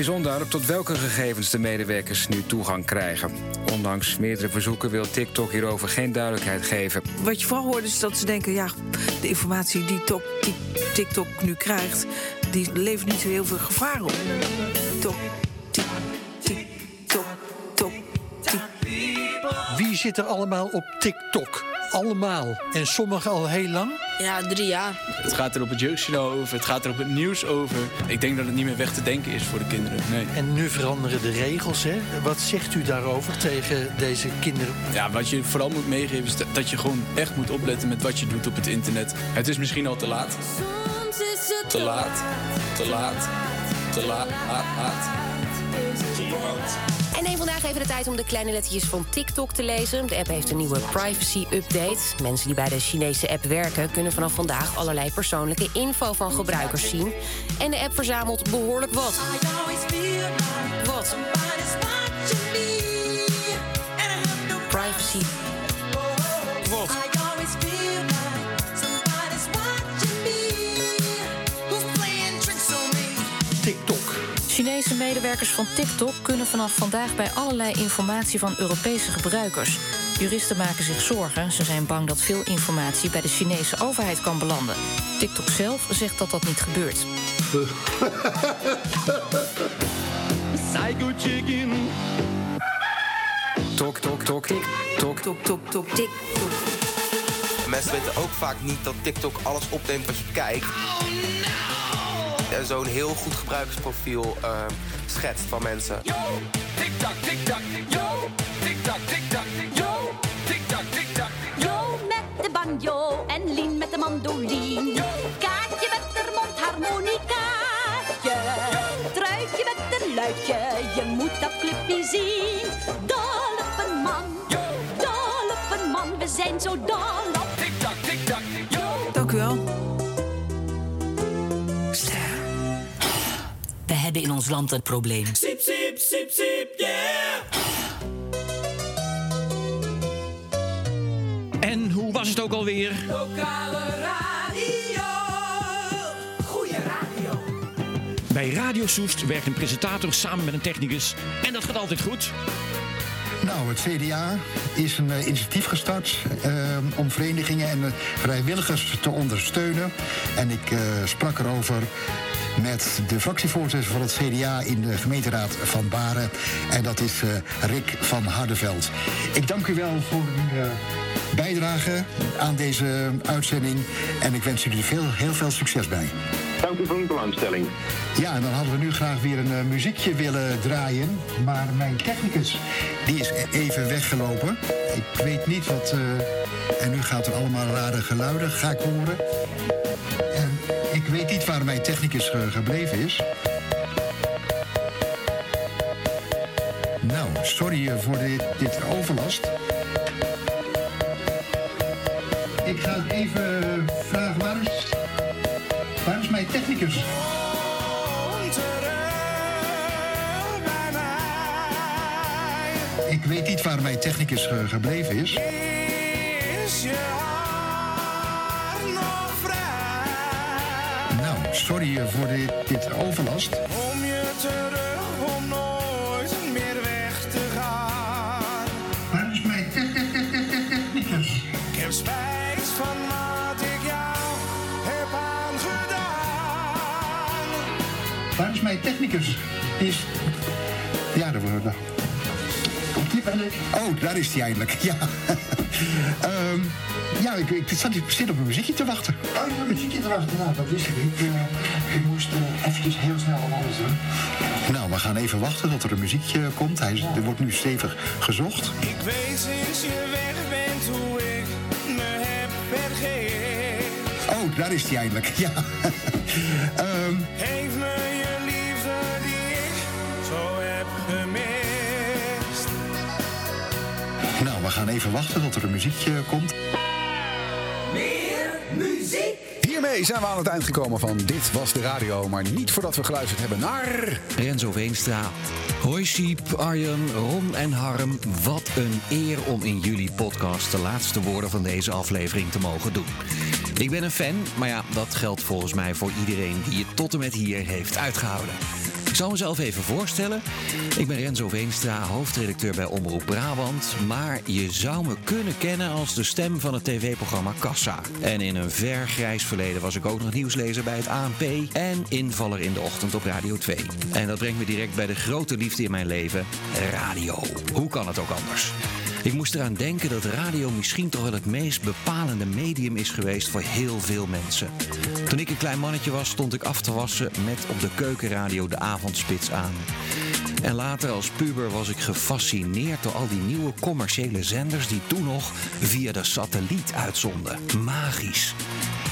is onduidelijk tot welke gegevens de medewerkers nu toegang krijgen. Ondanks meerdere verzoeken wil TikTok hierover geen duidelijkheid geven. Wat je vooral hoort is dat ze denken... ja, de informatie die, Tok- die TikTok nu krijgt... die levert niet zo heel veel gevaar op. Tok, tik, tik, tok, tok, tik. Wie zit er allemaal op TikTok? Allemaal. En sommigen al heel lang? Ja, drie jaar. Het gaat er op het jeugdjournaal over, het gaat er op het nieuws over. Ik denk dat het niet meer weg te denken is voor de kinderen. Nee. En nu veranderen de regels, hè? Wat zegt u daarover tegen deze kinderen? Ja, wat je vooral moet meegeven is dat- je gewoon echt moet opletten met wat je doet op het internet. Het is misschien al te laat. Soms is het Te laat. Te laat. Te laat. laat. En neem vandaag even de tijd om de kleine lettertjes van TikTok te lezen. De app heeft een nieuwe privacy-update. Mensen die bij de Chinese app werken... kunnen vanaf vandaag allerlei persoonlijke info van gebruikers zien. En de app verzamelt behoorlijk wat. Wat? Privacy. Chinese medewerkers van TikTok kunnen vanaf vandaag bij allerlei informatie van Europese gebruikers. Juristen maken zich zorgen. Ze zijn bang dat veel informatie bij de Chinese overheid kan belanden. TikTok zelf zegt dat dat niet gebeurt. Psycho chicken. Tok, tok, tok, tik, tok, tok, tok, tok, tik, tok. Mensen weten ook vaak niet dat TikTok alles opneemt wat je kijkt. En zo'n heel goed gebruikersprofiel eh, schetst van mensen. Tik-tak, tik-tak, yo. Tik-tak, tik-tak, yo. Tik-tak, tik-tak, Jo met de banjo en Lien met de mandoline. Kaatje met de mondharmonicaatje. Truitje met een luidje, je moet dat clubje zien. Dol op een man, dol op een man, we zijn zo dol op. Tik-tak, tik-tak, yo. Dank u wel. We hebben in ons land een probleem. Siep, siep, siep, siep, yeah. En hoe was het ook alweer? Lokale radio. Goeie radio. Bij Radio Soest werkt een presentator samen met een technicus. En dat gaat altijd goed. Nou, het CDA is een eh, initiatief gestart eh, om verenigingen en eh, vrijwilligers te ondersteunen. En ik eh, sprak erover met de fractievoorzitter van het CDA in de gemeenteraad van Baren. En dat is Rick van Hardeveld. Ik dank u wel voor uw bijdrage aan deze uitzending. En ik wens jullie veel, heel veel succes bij. Dank u voor uw belangstelling. Ja, en dan hadden we nu graag weer een eh, muziekje willen draaien. Maar mijn technicus, die is e- even weggelopen. Ik weet niet wat... eh, en nu gaat er allemaal rare geluiden, ga ik horen. En Ik weet niet waar mijn technicus ge- gebleven is. Nou, sorry eh, voor dit overlast. Ik ga even Ik weet niet waar mijn technicus ge- gebleven is. Is je hart nog vrij? Nou, sorry eh, voor dit, dit overlast. Om je terug, Technicus? Die is... Ja, daar worden die ben ik. Oh, daar is hij eindelijk. Ja. Ehm, ja, ik, ik zat, zit op een muziekje te wachten. Oh, ja, muziekje te wachten. Nou, dat wist ik niet. Eh, ik moest uh, eventjes heel snel wat anders doen. Nou, we gaan even wachten tot er een muziekje komt. Hij is, er wordt nu stevig gezocht. Ik weet sinds je weg bent hoe ik me heb vergeet. Oh, daar is hij eindelijk. Ja. Ehm, Geef me gaan even wachten tot er een muziekje komt. Meer muziek. Hiermee zijn we aan het eind gekomen van Dit Was De Radio. Maar niet voordat we geluisterd hebben naar... Renzo Veenstra. Hoi Siep, Arjen, Ron en Harm. Wat een eer om in jullie podcast de laatste woorden van deze aflevering te mogen doen. Ik ben een fan, maar ja, dat geldt volgens mij voor iedereen die het tot en met hier heeft uitgehouden. Ik zal mezelf even voorstellen. Ik ben Renzo Veenstra, hoofdredacteur bij Omroep Brabant. Maar je zou me kunnen kennen als de stem van het tv-programma Kassa. En in een ver grijs verleden was ik ook nog nieuwslezer bij het ANP. En invaller in de ochtend op Radio 2. En dat brengt me direct bij de grote liefde in mijn leven: radio. Hoe kan het ook anders? Ik moest eraan denken dat radio misschien toch wel het meest bepalende medium is geweest voor heel veel mensen. Toen ik een klein mannetje was, stond ik af te wassen met op de keukenradio de avondspits aan. En later als puber was ik gefascineerd door al die nieuwe commerciële zenders die toen nog via de satelliet uitzonden. Magisch.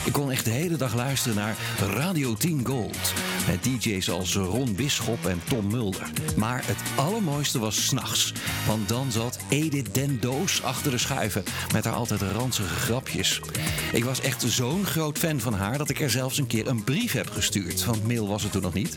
Ik kon echt de hele dag luisteren naar Radio 10 Gold. Met DJ's als Ron Bisschop en Tom Mulder. Maar het allermooiste was s'nachts. Want dan zat Edith Den Doos achter de schuiven. Met haar altijd ranzige grapjes. Ik was echt zo'n groot fan van haar dat ik er zelfs een keer een brief heb gestuurd. Want mail was het toen nog niet.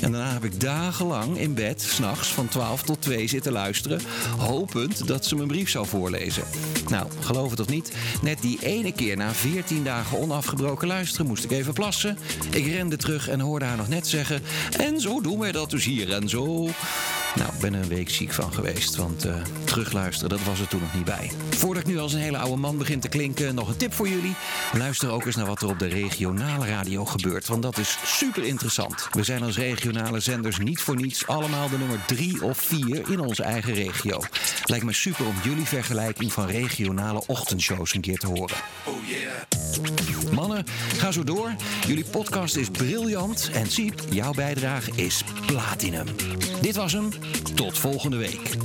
En daarna heb ik dagenlang in bed, s'nachts van 12 tot 2 zitten luisteren. Hopend dat ze mijn brief zou voorlezen. Nou, geloof het of niet. Net die ene keer na 14 dagen onafgebroken luisteren moest ik even plassen. Ik rende terug en hoorde haar nog net zeggen. En zo doen wij dat dus hier en zo. Nou, ik ben er een week ziek van geweest, want eh, terugluisteren, dat was er toen nog niet bij. Voordat ik nu als een hele oude man begin te klinken, nog een tip voor jullie. Luister ook eens naar wat er op de regionale radio gebeurt, want dat is super interessant. We zijn als regionale zenders niet voor niets allemaal de nummer drie of vier in onze eigen regio. Lijkt me super om jullie vergelijking van regionale ochtendshows een keer te horen. Oh yeah. Mannen, ga zo door. Jullie podcast is briljant en Siep, jouw bijdrage is platinum. Dit was hem. Tot volgende week.